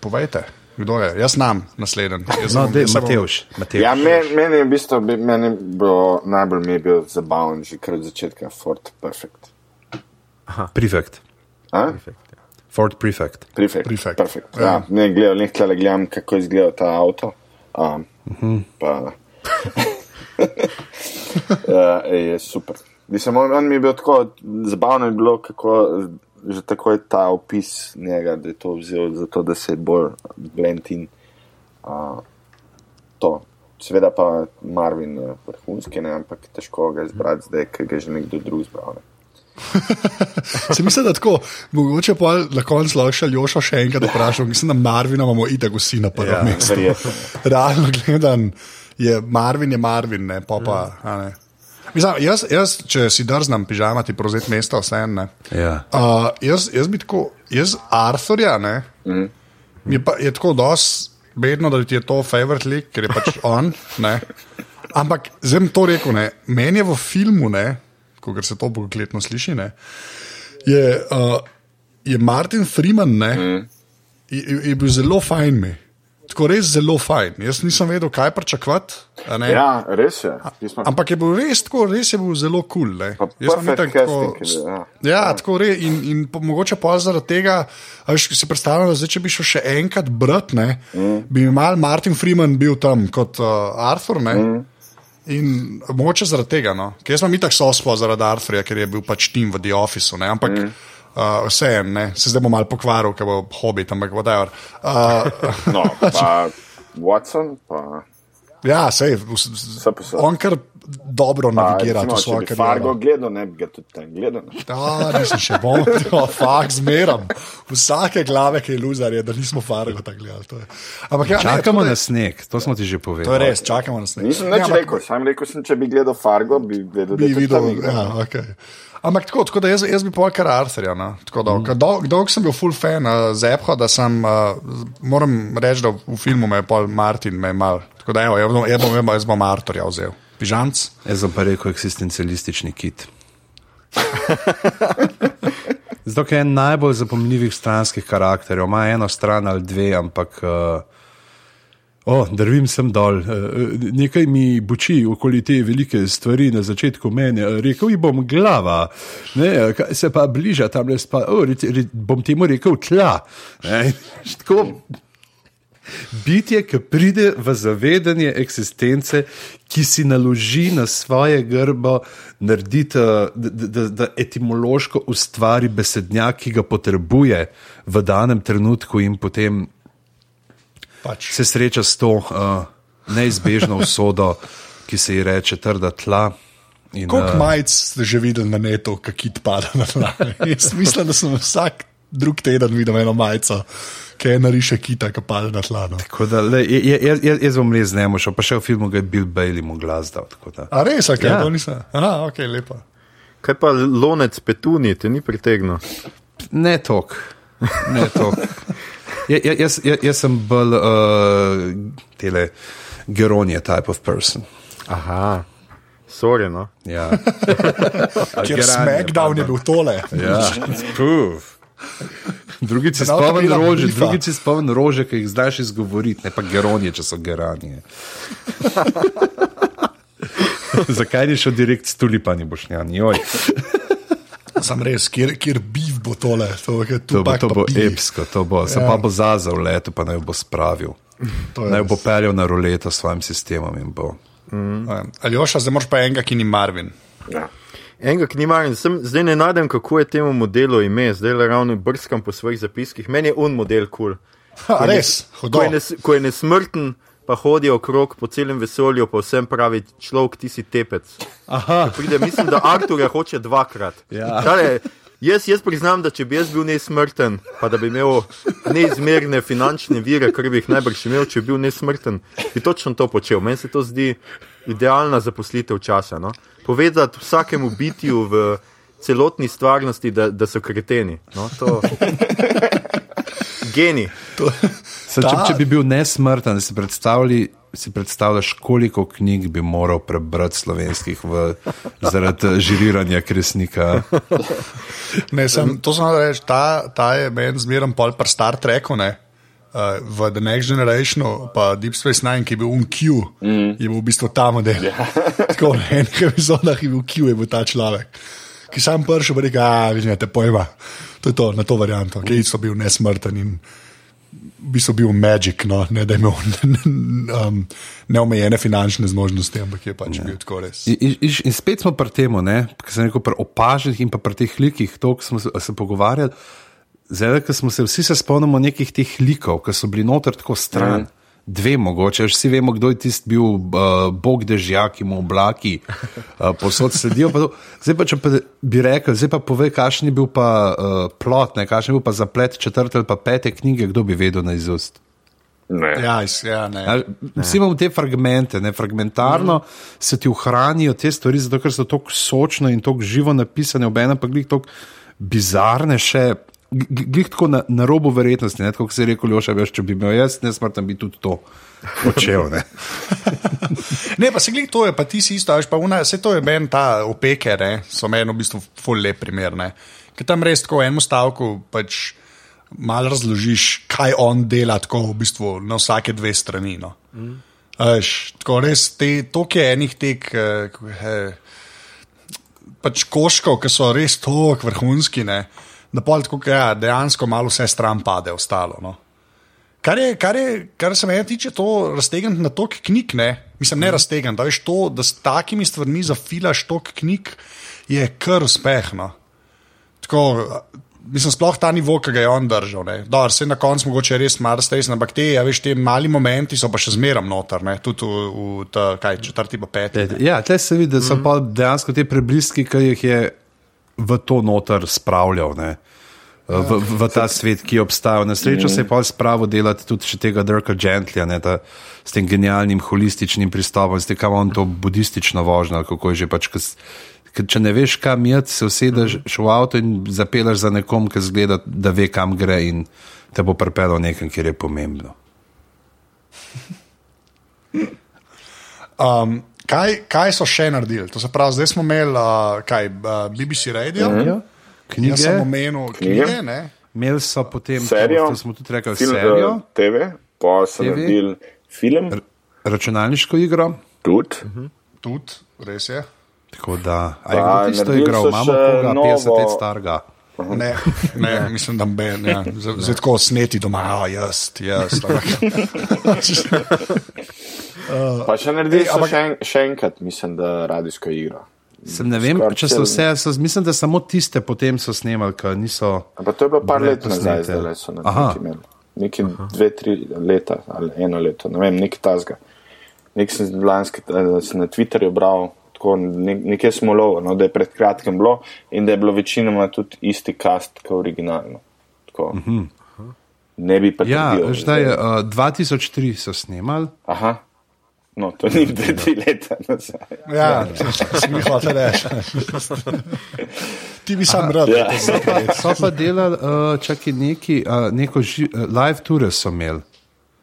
povejte, kdo je. Jaz znam naslednji. No, bom- Matevž. Matevž. Ja, meni, meni je v bistvu bi- meni je bilo najbolj mi je bil zabaven že kar od začetka Ford Perfect. Prefect. A? Ford Prefect. Prefect. Prefect. Perfect. Ja. Ja, ne gledal, ne tle gledam, kako izgleda ta avto. Um, uh -huh. pa, ja, je super. Mislim, on, on mi je bil tako zabavno, je bilo, kako že tako je ta opis njega, da je to vzel zato, da se je bolj blend in uh, to. Seveda pa Marvin je vrhunski, ne, ampak težko ga izbrati zdaj, ker ga je že nekdo drug izbral. Ne. Se mislim, da tako, mogoče pa na koncu lahko še Aljoša še enkrat vprašam. Mislim, da Marvina imamo itak vsi na prvem Ja, mestu. Verjetno. Realno gledam, je Marvin je Marvin, ne, pa pa. ne. Mislim, jaz, jaz, če si drznem pižamati, prevzeti mesto, vse en. Ja. Uh, jaz, jaz bi tako, jaz Arthurja, ne, mm. je, pa, je tako dosti bedno, da ti je to favorit lik, ker je pač on. Ne. Ampak zdaj bom to rekel, ne, meni je v filmu, ne, ko se to bogokletno sliši, ne, je, uh, je Martin Freeman, ne, mm. je, je, je bil zelo fajn mi. Tako res zelo fajn. Jaz nisem vedel, kaj pričakovati. Ja, res je. Mi smo- Ampak je bil res tako, res je bil zelo kul. Cool, Jaz sem tako. casting je ja. Ja, tako re, in, in po, mogoče pa zaradi tega, veš, si predstavljam, da zdaj, če bi šel še enkrat brat, ne, mm. bi mal Martin Freeman bil tam kot uh, Arthur. Ne, mm. In mogoče zaradi tega, no. ker jaz sem itak sospo zaradi Arthurja, ker je bil pač tim v The Officeu, ne, ampak mm. Uh, vseeno, ne, se zdaj bo mal pokvaril, ker bo hobit, ampak whatever. Uh, No, pa Watson, pa ja, sej, SPS. on kar dobro navigira to recimo, svojo če bi Fargo kariero. gledal, ne bi ga tudi tam gledal. ne. Ja, nisem še bom, to fakt zmeram. Vsake glave, ki je luzar, je, da nismo fargo tako gledali. to. Ampak ja, ne, Čakamo to je- na sneg, to smo ti že povedali. To je res, čakamo na sneg. Nisem nič Ja, rekel, sam rekel sem, če bi gledal Fargo, bi vedel, Bi da je videl, ja, okay. Ampak tako, tako da jaz, jaz bi pa kar Arthurja. No? Tako dolg. Mm. Dolg, dolg sem bil full fan uh, Zepha, da sem, uh, moram reči, da v filmu me je Paul Martin me je mal. Tako da evo, jaz bom, jaz bom, jaz bom Arthurja vzel. Pižanc? Jaz sem pa rekel eksistencialistični kit. Zato je en najbolj zapomljivih stranskih karakterjev, ima eno stran ali dve, ampak. Uh, O, drvim sem dol, nekaj mi buči okoli te velike stvari na začetku meni, rekel ji bom glava, ne, se pa bliža tam le spa, o, re, re, bom temu rekel tla. Ne, tako, bitje, ki pride v zavedanje eksistence, ki si naloži na svoje grbo, narediti, da, da, da etimološko ustvari besednjak, ki ga potrebuje v danem trenutku in potem pač. se sreča s to uh, neizbežno usodo, ki se ji reče trda tla. Kot uh, majc ste že videli na netu, kako kit pada na tla. Jaz mislim, da sem vsak drug teden videl eno majico. Ki je nariše kita, ki pada na tla. No. Da, le, je, je, je, jaz bom res ne mošel, pa še v filmu ga je Bill Bailey mu glas dal. A res, kaj ja. to nisem? Aha, ok, lepa. Kaj pa lonec petuni, te ni pritegnil? Ne tok, ne tok. Ja, ja, jaz, jaz, jaz sem bolj uh, tele geronije type of person. Aha. Sorry, no. Ja. Ker Smackdown je bil tole. Ja. Drugi si spomen rože, drugi si spomen rože, ki jih znaš izgovoriti, ne pa geronije, če so geranje. Zakaj ni šel direkt s tulipani bošnjani? Sam res, kjer, kjer biv bo tole. To, to bo, to bo epsko, to bo. Se ja. pa bo zazel leto, pa naj bo spravil. Naj bo peljal na roleto s svojim sistemom. Mm. Ali oša, zdaj moraš pa enega, ki ni Marvin. Ja. Enega, ki ni Marvin, Sem, zdaj ne najdem, kako je temu modelu ime, zdaj le ravno brskam po svojih zapiskih. Meni je un model kul. Cool. Res, ko je, nes, ko je nesmrten pa hodi okrog po celem vesolju, pa vsem pravi, človek, ti si tepec. Pride, mislim, da Artur je hoče dvakrat. Ja. Tale, jaz, jaz priznam, da če bi jaz bil nesmrten, pa da bi imel neizmerne finančne vire, kar bi jih najbrž imel, če bi bil nesmrten, bi točno to počel. Meni se to zdi idealna zaposlitev časa. No? Povedati vsakemu bitju v celotni stvarnosti, da, da so kreteni. No? To... Geni. To... Se, če, če bi bil nesmrten, si, si predstavljaš, koliko knjig bi moral prebrati slovenskih v, zaradi žiriranja kresnika. Ne, sem, to sem reči, ta, ta je meni zmeren pol par Star Treku. Ne? Uh, v The Next Generation, pa Deep Space Nine, ki je bil UNQ, mm. je bil v bistvu ta model. Yeah. Ja. Tako v enih epizodah je bil Q, je bil ta človek, ki sam prši, pa reče: Ah, vi znate pojma. To je to, na to varianto, ki so bili nesmrtni in v bistvu bil Magic, no, ne da je imel um, neomejene finančne zmožnosti, ampak je pač ja. bil tako res. In, in, in spet smo pri tem, ki sem rekel, pri opaženih in pa pri teh likih, to, ki smo se, se pogovarjali. Zdaj, ko smo se vsi se spomnili nekih teh likov, ki so bili noter tako stran. Ja dve mogoče, vsi vemo, kdo je tisti bil uh, bog dežja, ki mu oblaki uh, posod sedijo. Pa zdaj pa, če pa bi rekel, zdaj pa povej, kakšen je bil pa uh, plot, kakšen je bil pa zaplet četrte ali pa pete knjige, kdo bi vedel na izust. Ja, ja, Vsi imamo te fragmente, ne? fragmentarno mm. se ti ohranijo te stvari, zato ker so tako sočne in tako živo napisane, obenem pa glih tako bizarne še glih tako na, na robu verjetnosti, ne, kot se je rekel, Joša, veš, če bi imel jaz, ne smrtam bi tudi to. Počel, ne. ne, pa se glej, to je, pa ti si isto, veš, pa una, vse to je meni ta opeke, ne, so meni v bistvu ful lep primer, ne. Ker tam res tako v enem stavku pač malo razložiš, kaj on dela tako v bistvu na vsake dve strani, no. Mm. Veš, tako res, te, toliko je enih tek, eh, eh, pač koškov, ki so res toliko vrhunski, ne da pol tako, ja, dejansko malo vse stran pade, ostalo. No. Kar, je, kar, je, kar se meni tiče, to raztegniti na tok knjig, ne, mislim, ne mm. raztegniti, da veš to, da s takimi stvarmi zafilaš tok knjig, je kar uspeh. No. Tako, mislim, sploh ta nivo, ki ga je on držal. Dobar, vse na koncu mogoče res malo stresno, ampak te, ja, veš, te mali momenti so pa še zmeram noter, ne, tudi v, v ta, kaj, četrti pa peti. Ja, te se vidi, da so mm. pa dejansko te prebliski, ki jih je v to noter spravljal. Ne? V, v ta svet, ki obstaja. Na srečo se je pa spravo delati tudi tega Dirka Gentlya, ne, ta, s tem genialnim holističnim pristopom, s tem, kako on to budistično vožnja, kako je že pač. Kas, Če ne veš, kam je, se usedeš v avto in zapelaš za nekom, ki zgleda, da ve, kam gre in te bo pripeljal nekam, kjer je pomembno. Um, Kaj, kaj so še naredili? To se pravi, zdaj smo imeli uh, kaj, uh, BBC Radio, uh -huh. knjige. Jaz sem omenil Knjige? knjige, ne? Imeli so potem Serijo, to smo tudi rekli, film, serijo, eh, TV, pa so TV. naredili film, računalniško igro. tudi. Tudi, res je. Tako da, a je Pa, kdo tisto igral, imamo koga, novo- 50 let starega. Ne, ne, mislim, da ben, ja. Zdaj zdaj tako sneti doma, a jaz, jaz. Pa še naredili Ej, so ampak- še, en, še enkrat, mislim, da radijsko igro. Sem ne vem, Skoraj če so vse, so, mislim, da samo tiste potem so snemali, ker niso. Ampak to je bilo par let nazaj, zdaj so na Aha. neki imeli. Neki dve, tri leta ali eno leto, ne vem, nekaj tasga. Nek sem lanski, eh, sem na Twitterju bral, tako ne, nekaj smo lovo, no, da je pred kratkim bilo in da je bilo večinoma tudi isti cast kot originalno. Tako. Ne bi pa Ja, zdaj, zdaj. uh, 2003 so snemali. Aha. No, to ni dve, tri leta nazaj. Ja, si mi hoče reči. Ti bi sam rad. Ja. So pa delali, uh, čakaj, neki, uh, neko ži, uh, live tour so imeli.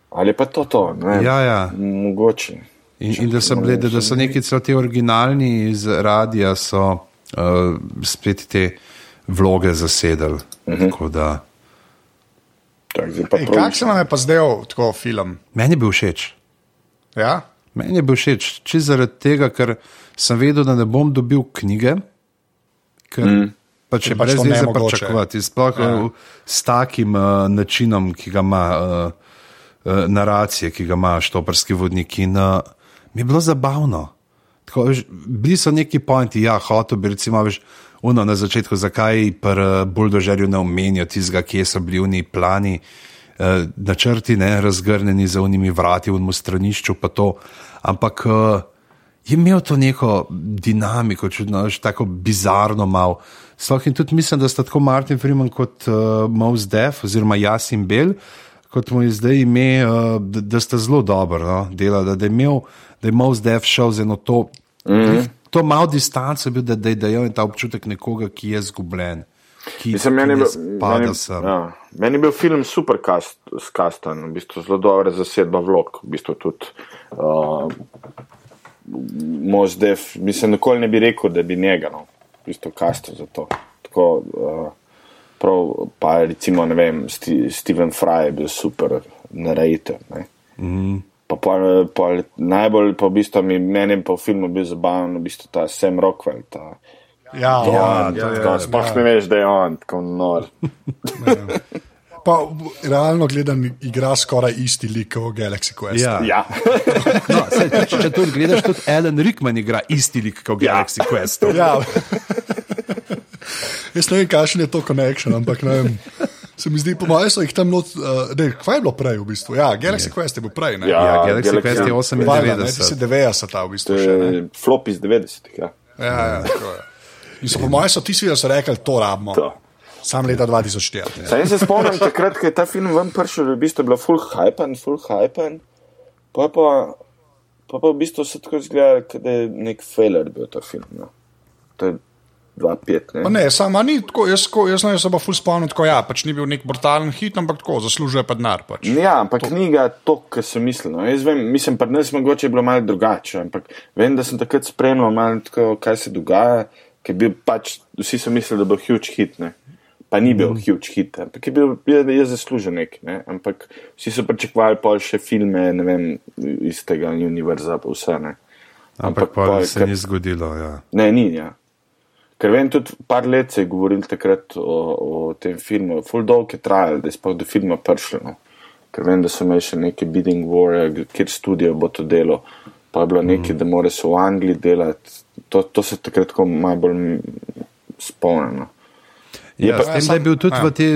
Ali pa to, to ne. Ja, ja. Mogoče. In, in da so, bile, da, da so neki celo ti originalni iz radija, so uh, spet te vloge zasedali. Uh -huh. Tako da, Tak, zdaj pa Ej, prav Kak se vam je pa zdel tako film? meni je bil všeč. Ja? Meni je bil všeč, čisto zaradi tega, ker sem vedel, da ne bom dobil knjige, ker mm. pač je pač brez to veze nemogoče. pričakovati. Sploh ja. s takim uh, načinom, ki ga ima uh, uh, naracije, ki ga ima štoparski vodnik. In uh, mi je bilo zabavno. Tako, veš, bili so neki pointi, ja, hotel bi recimo veš, uno na začetku, zakaj pri uh, buldožerju ne omenijo tistega, kje so bili oni plani. Uh, načrti, ne, razgrnjeni za unimi vrati v stranišču, pa to. Ampak uh, je imel to neko dinamiko, čudno, tako bizarno malo. Sploh in tudi mislim, da sta tako Martin Freeman kot uh, Mouse Def oziroma Jasin Bel, kot mu je zdaj ime, uh, da, da sta zelo dobro no, delali, da, da je imel, da je Mouse Def šel z eno to, mm -hmm. to malo distanco, bil, da, da je dajal ta občutek nekoga, ki je zgubljen. Ki, Mislim, ki meni, bil- spada meni, sem. ja, meni je bil film super cast, skastan, v bistvu zelo dobra zasedba vlog, v bistvu tudi uh, Mozdev, mislim, nikoli ne bi rekel, da bi njega, no, v bistvu kastal za to. Tako, uh, prav, pa recimo, ne vem, Sti, Steven Fry je bil super narrator, ne. Mm. Pa, pa, pa najbolj pa v bistvu mi, meni pa v filmu bil zabaven, v bistvu ta Sam Rockwell, ta, Ja, Ja, ja, ja, ja, sploh ne veš, da je on tako nor. Pa v- realno gledam, igra skoraj isti lik kot Galaxy Quest. Ja. Ja, No, tudi, če, če to gledaš, tudi Alan Rickman igra isti lik kot v Ja. Galaxy Quest. Ja. Jaz ne vem, kakšen je to konekšen, ampak ne vem. Se mi zdi, po mojem, so jih tam not. Uh, ne, kaj je bilo prej v bistvu? Ja, Galaxy Quest je bil prej. Ne? Ja. Ja, Galaxy Galaxy, Quest je ja. Valjda, ne, ti si 98. 90 v bistvu to še. Ne? je flop iz 90-ih. Ja. Ja, ja, tako je. In so po mojem, so ti svi, da so rekli, to rabimo. To. Sam leta 2004. Saj jaz se spomnim, takrat, ko je ta film ven prišel, je v bistvu bilo full hype, full hype. Pa je pa, pa, pa v bistvu se tako izgleda, kot da je nek failer bil ta film. No. To je 2-5, Pa ne? ne, sama ni tako, jaz, ko- jaz ne, se pa ful spomnim, tako ja, pač ni bil nek brutalen hit, ampak tako, zaslužuje pa denar. Pač. Ja, ampak to. knjiga to, kar sem mislil. No. Jaz vem, mislim, pri nas mogoče je bilo malo drugače, ampak vem, da sem takrat spremljal malo tako, kaj se dogaja, ker bil pač, vsi so mislili, da bo huge hit, ne. Pa ni bil mm. huge hit, ampak je bil, je, je zaslužen nek, ne. Ampak vsi so pričakovali pol še filme, ne vem, iz tega univerza, pa vse, ne. Ampak pa pol, se ker- ni zgodilo. Ja. Ne, ni. Ja. Ker vem, tudi par let se je govoril takrat o, o tem filmu, full dolg je trajal, da je sploh do filma prišlo. No. Ker vem, da so imeli še neke bidding war, kjer studio bo to delo, pa je bilo nekaj, da mora se v Angliji delati. To, to se takrat tako malo bolj spomnim. No. Je Ja, pa- tem, da je bil tudi v te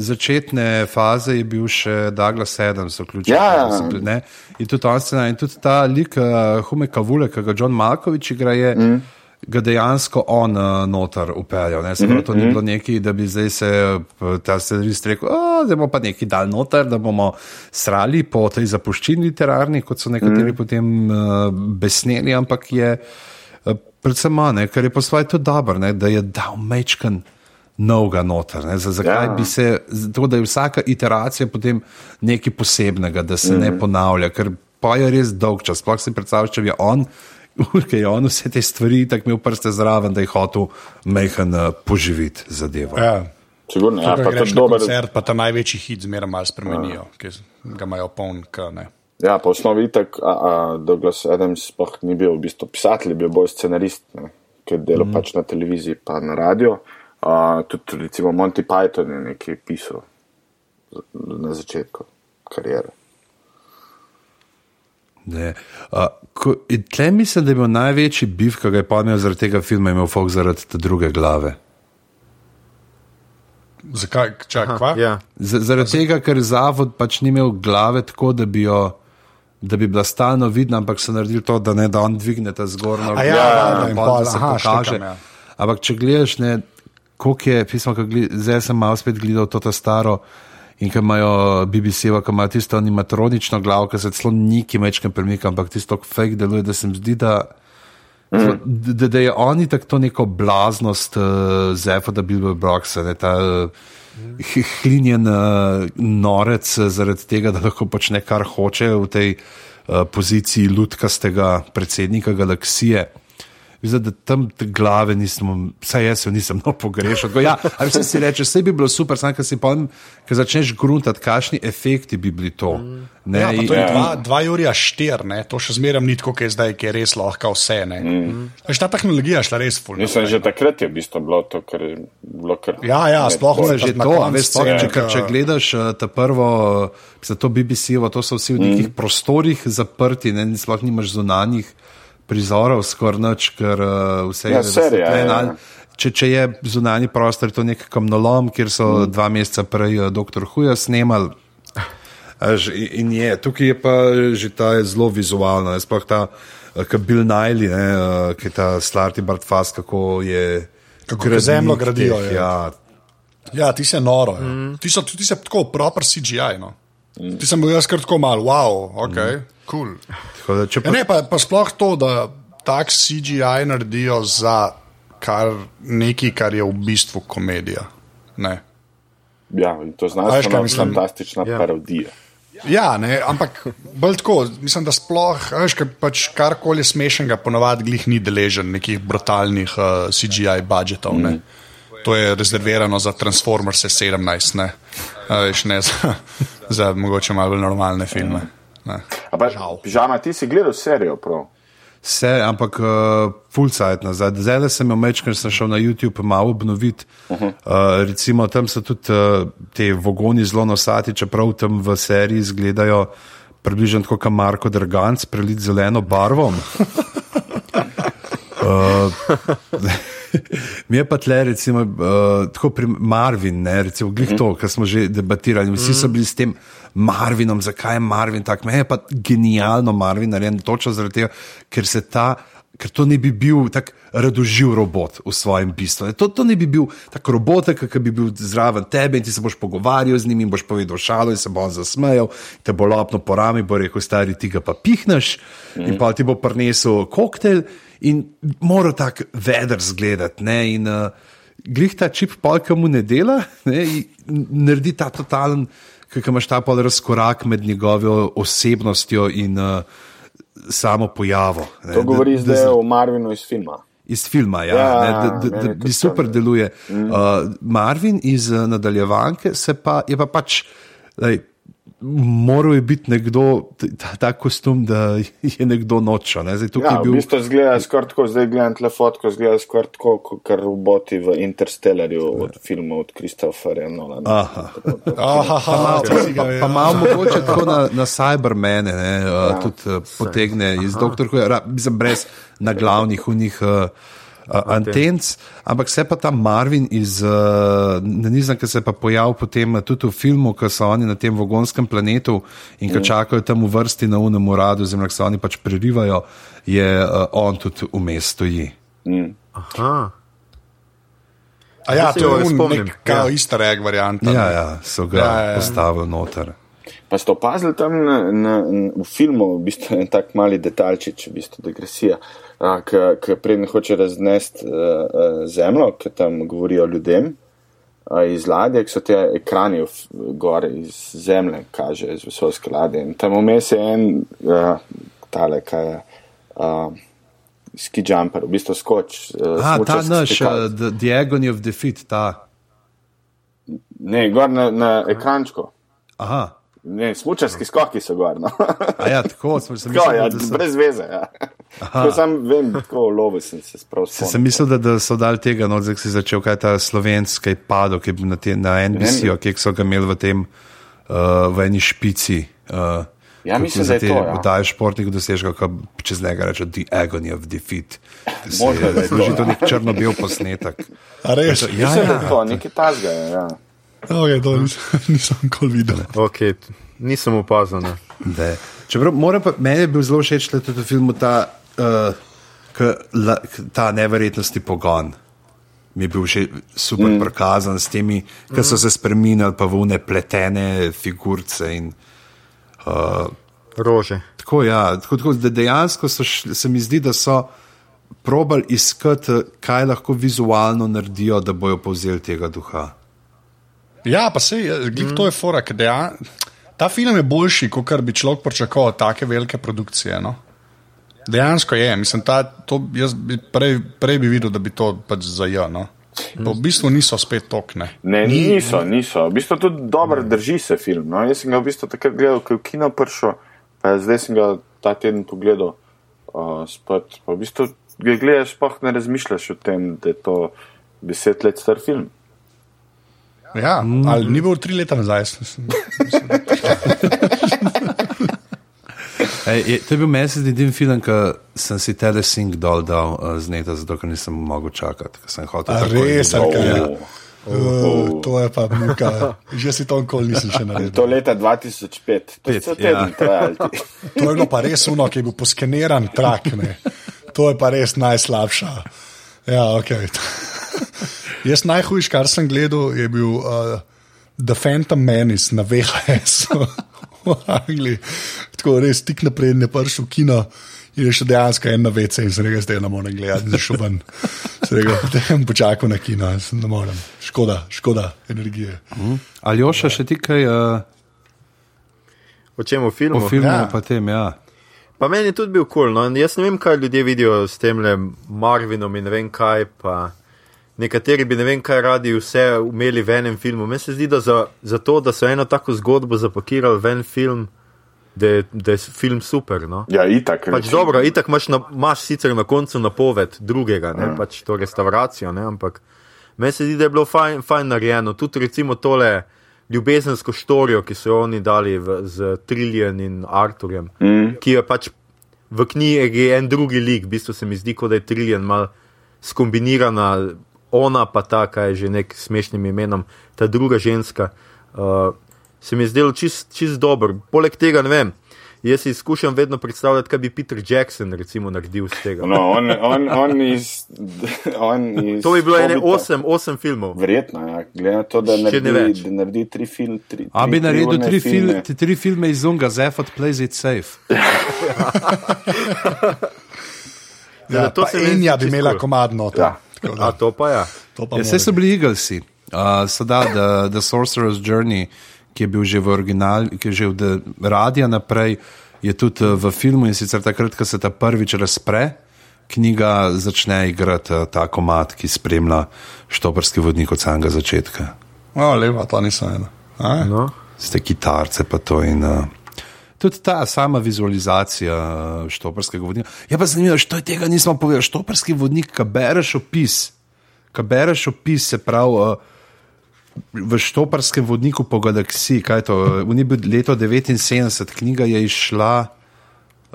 začetne faze, je bil še Douglas Adams vključen. Ja. da so bili, ne. In tudi on scena, in tudi ta lik uh, Hume Kavule, ki ga John Malkovič igra, je. Mm. Ga dejansko on uh, noter upeljal. Ne? Se pravi, to ni bilo neki, da bi zdaj se uh, ta scenarist rekel, da bomo pa neki dal noter, da bomo srali po tej zapuščini literarni, kot so nekateri mm. potem uh, besneli, ampak je uh, predvsem ne, ker je po svoje to dobro, ne, da je dal mečkan novega noter. Ne? Z- Zakaj Ja. bi se, zato da je vsaka iteracija potem nekaj posebnega, da se mm. ne ponavlja, ker pa je res dolg čas. Sploh si predstavljaš, če bi on, Ker je on vse te stvari tako imel prste zraven, da je hotel mehen uh, poživiti zadevo. Ja. Sigurno, ja, Ja, pa pa greš tudi na dober. koncert, pa ta največji hit zmeraj malo spremenijo, ki ga imajo poln. Ja, po osnovi itak, a, a Douglas Adams sploh ni bil v bistvu pisatelj, je bil bolj scenarist, ne, ki je delal mm. pač na televiziji pa na radio. Uh, tudi recimo Monty Python je nekaj pisal na začetku karijere. Ne. Uh, tle mislim, da je bil največji biv, ki ga je pomnil zaradi tega filma, imel Fox zaradi te druge glave. Zakaj? Čak, kva? Ja. Z, zaradi tega, ker zavod pač ni imel glave tako, da bi jo. Da bi bila stalno vidna, ampak so naredili to, da ne da on dvigne ta zgornjo A ja, Ja, da jim pol, da se aha, pokaže. štekam, ja. Ampak če gledaš, ne, koliko je, pismo, zdaj sem malo spet gledal to ta staro in ki imajo BBC-va, ki imajo tisto animatronično glavo, ki se celo niki mečkam premika, ampak tisto fake deluje, da se mi zdi, da. Mm. Da, da je oni tako to neko blaznost uh, Zefa, da bi bil Broxa, ne, ta uh, hlinjen uh, norec zaradi tega, da lahko počne kar hoče v tej uh, poziciji lutkastega predsednika galaksije. Zdaj, da tam te glave nisem, vsaj jaz jo nisem no pogrešal. Tako, Ja, ali vse si reče, vse bi bilo super, samo ker si pa, ker začneš gruntati, kakšni efekti bi bili to. Ne, Ja, to je Ja. dva, dva Jurija štir, ne? to še zmeraj ni tako, kot je zdaj, ki je res lahko vse. Mm. Ta tehnologija šla res ful. Mislim, že takrat je v bistvu bilo to, kar je bilo kar. Ja, ja, sploh ne že to, veš, sploh, scene, če, ko- če gledaš uh, ta prvo, za to BBC, to so vsi v nekih mm. prostorih zaprti, ne, sploh nimaš zunanjih prizorov, skoraj nič, ker uh, vse Ja, je serija, razsvetljeno. ja. Ali- Če, če je zunanji prostor, je to nek kamnolom, kjer so mm. dva meseca prej uh, doktor Huja snemali. In je, tukaj je pa že ta je zelo vizualna, sploh ta, kot Bill Niley, ne, uh, ki je ta Slarty Bartfast, kako je. Kako gradnik zemljo gradijo, teh, je. Ja, Ja, ti si noro. Mm. Ti, so, ti si tako proper CGI. No. Mm. Ti sem bil jaz kar tako mal, wow, ok, mm. Cool. tako da, če Ja, pa, ne, pa, pa sploh to, da tak CGI naredijo za kar nekaj, kar je v bistvu komedija. Ne. Ja, in to A veš, kaj znanstveno mislim? fantastična Ja. parodija. Ja, ne, ampak bolj tako, mislim, da sploh, veš, kar pač karkoli smešnega, ponovadi glih ni deležen nekih brutalnih uh, CGI budžetov. Mm. To je rezervirano za Transformers 17, ne, veš, ne za, za mogoče malo bolj normalne filme. Ne. Ampak, pižama, ti si gledal serijo, prav? Vse, ampak uh, full sight nazaj. Zdaj sem jo meč, ker sem šel na YouTube malo obnoviti. Uh -huh. uh, recimo tam so tudi uh, te vogoni zelo nosati, čeprav tam v seriji izgledajo približno tako kot Marko Draganc, prelit zeleno barvo. Uh, Mi je pa tle, recimo, uh, tako pri Marvin, ne, recimo, glih to, kar smo že debatirali. Vsi so bili s tem Marvinom, zakaj je Marvin tak. Meni je pa genialno Marvin narejen točno zaradi tega, ker se ta. Ker to ne bi bil tako radoživ robot v svojem bistvu. To, to ne bi bil tako robot, ki bi bil zraven tebe in ti se boš pogovarjal z njim in boš povedal šalo in se bo on zasmejal, te bo lopno po rami, bo rekel, stari ti ga pa pihneš mm. in pa ti bo prinesel koktejl in mora tako veder zgledati. Ne, in uh, grih ta čip polka mu ne dela, ne, in naredi ta totalen, ki imaš ta pol razkorak med njegovo osebnostjo in uh, samo pojavo. Ne, To govori da- zdaj da- o Marvinu iz filma. Iz filma, ja, Ja, ne, da, da, da, da super deluje. Mm. Uh, Marvin iz uh, nadaljevanke se pa, je pa pač. Lej, Moral je biti nekdo, t- ta, ta kostum, da je nekdo nočo. Ne? Zdaj, Ja, je v bil, bistvu zgleda skoraj tako, zdaj gledam tle fotko, zgleda skoraj tako, kot roboti v Interstellarju od filma od Christopherja Nolana. Aha. Aha, Pa, pa, pa malo mogoče tako na, na Cybermene, ne, uh, tudi uh, potegne iz doktorja, brez naglavnih unih. Uh, Uh, Antenc, ampak se pa ta Marvin iz uh, Nizam, ki se je pa pojavil potem tudi v filmu, ko so oni na tem vogonskem planetu in ko čakajo tam v vrsti na unem uradu, oziroma ko se oni pač prerivajo, je uh, on tudi vmes stoji. Aha. A ja, to je spomnim, nek, kao ja. easter egg varianta. Ja, ja, so ga Ja, ja, ja, ja. ja. postavili noter. Pa ste opazili tam na, na, na, v filmu, v bistvu en tak mali detaljčič, v bistvu degresija, ki prednjo hoče raznesti uh, uh, zemljo, ki tam govorijo ljudem uh, iz ladje, ki so te ekrani v- gore iz zemlje, kaže iz vesolske ladje. In tam vmes je en, uh, tale, kaj je, uh, ski jumper, v bistvu skoč. Uh, A, ta naš, uh, the, the Agony of Defeat, ta. Ne, gor na, na ekrančku. Aha. Ne, smučarski skoki so gor. No. A ja, tako smo se ja, mislili, da so, brez veze. Ja. Sam vem, tako lovo sem se sprav se, sem mislil, da, da so dali tega, no, zdaj si začel kaj ta slovenski padel, ki je bil na, te, na NBC-u, ki so ga imeli v tem, uh, v eni špici. Uh, Ja, mislim, da je to, ja. Daje športnik dosežka, ko čez njega reče The Agony of Defeat. Možno, da je to. Služi to nek črno-bel posnetek. A res? Ja, Mislim, da ja. je to, nekaj tasga je. Ja. Okay, to nisem, nisem nikoli videl. Okay, nisem je. Čeprav moram pa, meni je bil zelo všeč tudi v filmu ta, uh, k, la, k, ta neverjetnosti pogon. Mi je bil še super mm. prikazan s temi, ki so se spremenili, pa v une pletene figurice. In, uh, Rože. tako, ja, tako, tako, da dejansko so, šli- se mi zdi, da so probali iskati, kaj lahko vizualno naredijo, da bojo povzeli tega duha. Ja, pa se mm. to je fora, ker deja, ta film je boljši, kot kar bi človek pričakoval od take velike produkcije. No? Dejansko je, mislim, ta, to, jaz bi prej, prej bi videl, da bi to pač zajel. No? Pa v bistvu niso spet tokne. Ne, niso, niso. V bistvu tudi dobro drži se film. No. Jaz sem ga v bistvu takrat gledal, ko je v kino prišel, pa zdaj sem ga ta teden pogledal. Uh, spet, pa v bistvu ga gledaš, pa ne razmišljaš o tem, da je to deset let star film. Ja, mm. ali ni bil tri leta nazaj? Mislim, Ej, je, to je bil meni se zdi edini film, ki sem si telesink dol dal uh, z neta, zato ker nisem mogel čakati. ker Sem hotel res, videti. ali kaj? Ja. uh, to je pa muka. Že si to nikoli nisem še To naredil. leta 2005, to je Pet, cel ja. teden trajalo. To je bilo pa res uno, ki je bil poskeniran trak. Ne. To je pa res najslabša. Ja, okay. Jaz najhujši, kar sem gledal, je bil uh, The Phantom Menace na VHS v Angliji. Tako res tik naprej je prišel v kino. In je še dejansko en na vece in se reče, zdaj ne morem gledati, da šel ven. Se reče, da bom počakal na kino, ne morem. Škoda, škoda energije. Ali Joša še ti kaj uh, O čem v filmu? o filmu, Ja. pa tem, ja. Pa meni je tudi bil kul. Cool, no? Jaz ne vem, kaj ljudje vidijo s tem Marvinom in ne vem kaj. Pa nekateri bi ne vem kaj radi vse imeli v enem filmu. Meni se zdi, da za, za to, da so eno tako zgodbo zapakirali v en film, da je, da je film super. No? Ja, itak. Pač dobro, itak imaš, na, imaš sicer na koncu napoved drugega, ne, Ja. pač to restauracijo, ne, ampak meni se zdi, da je bilo fajn, fajn narejeno. Tudi recimo tole ljubezensko štorijo, ki so jo oni dali v, z Trillian in Arturjem, mm. ki je pač v knjigi en drugi lik, v bistvu se mi zdi, kot da je Trillian mal skombinirana, ona pa ta, kaj je že nek smešnim imenom, ta druga ženska. Uh, se mi je zdelo čist, čist dober. Poleg tega, ne vem, jaz si skušam vedno predstavljati, kaj bi Peter Jackson recimo naredil z tega. No, on, on, on iz, on iz To bi bilo ene Hobita. osem, osem filmov. Verjetno, ja. glede na to, da ne naredi, več. da naredi tri, fil, tri, A bi tri naredil tri, fil, filme. ti- tri filme iz Unga, Zefot plays it safe. Ja, to pa se mi zdi Enja bi imela komadno. To, Ja. A da, to pa ja. to pa Ja, vse so bili Eaglesi, uh, so da The, the Sorcerer's Journey, ki je bil že v originalu, ki je že od eh, radia naprej, je tudi uh, v filmu in sicer takrat, ko se ta prvič razpre. Knjiga začne igrati uh, ta komat, ki spremlja štoprski vodnik od samega začetka. O, lepo, to nisem vedel. A? No. Ste kitarce pa to in. Uh, Tudi ta sama vizualizacija uh, štoprskega vodnika. Je pa zanimivo, što je tega nismo povedali. Štoprski vodnik, ki bereš opis, ki bereš opis, se pravi uh, v štoprskem vodniku po galaksiji, kaj je to, uh, ni bil leto 79, knjiga je izšla,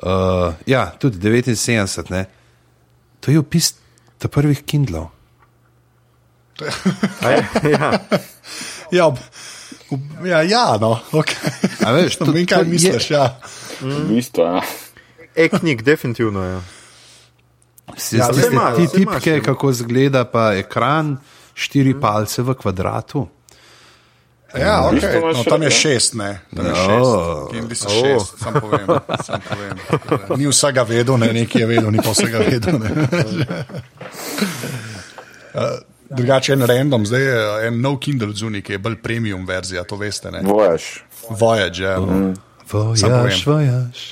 uh, ja, tudi 79, ne. To je opis prvih Kindlov. Ja. Ja, ob- ja, ja, no, okay. A veš, to- vem, to kaj je- misliš. Ja. V bistvu, ja. E-knjig, definitivno je. Ja. Ja, saj tiste, imajo, ti imaš, tipke, ja. kako izgleda, pa ekran, štiri palce v kvadratu. Ja, bistvu okay. imaš no, tam je ja. šest, ne. Tam je No. šest. Kindli so Oh. šest, sam povem. Sam povem. Ni vsega vedel, ne, nekaj je vedel, ni pa vsega vedel. Ne. Drugače, en random, zdaj je en nov Kindle zunaj, ki je bolj premium verzija, to veste. Ne? Vojaš. Voyage, ja. Mm. Vojaž, povem. vojaž.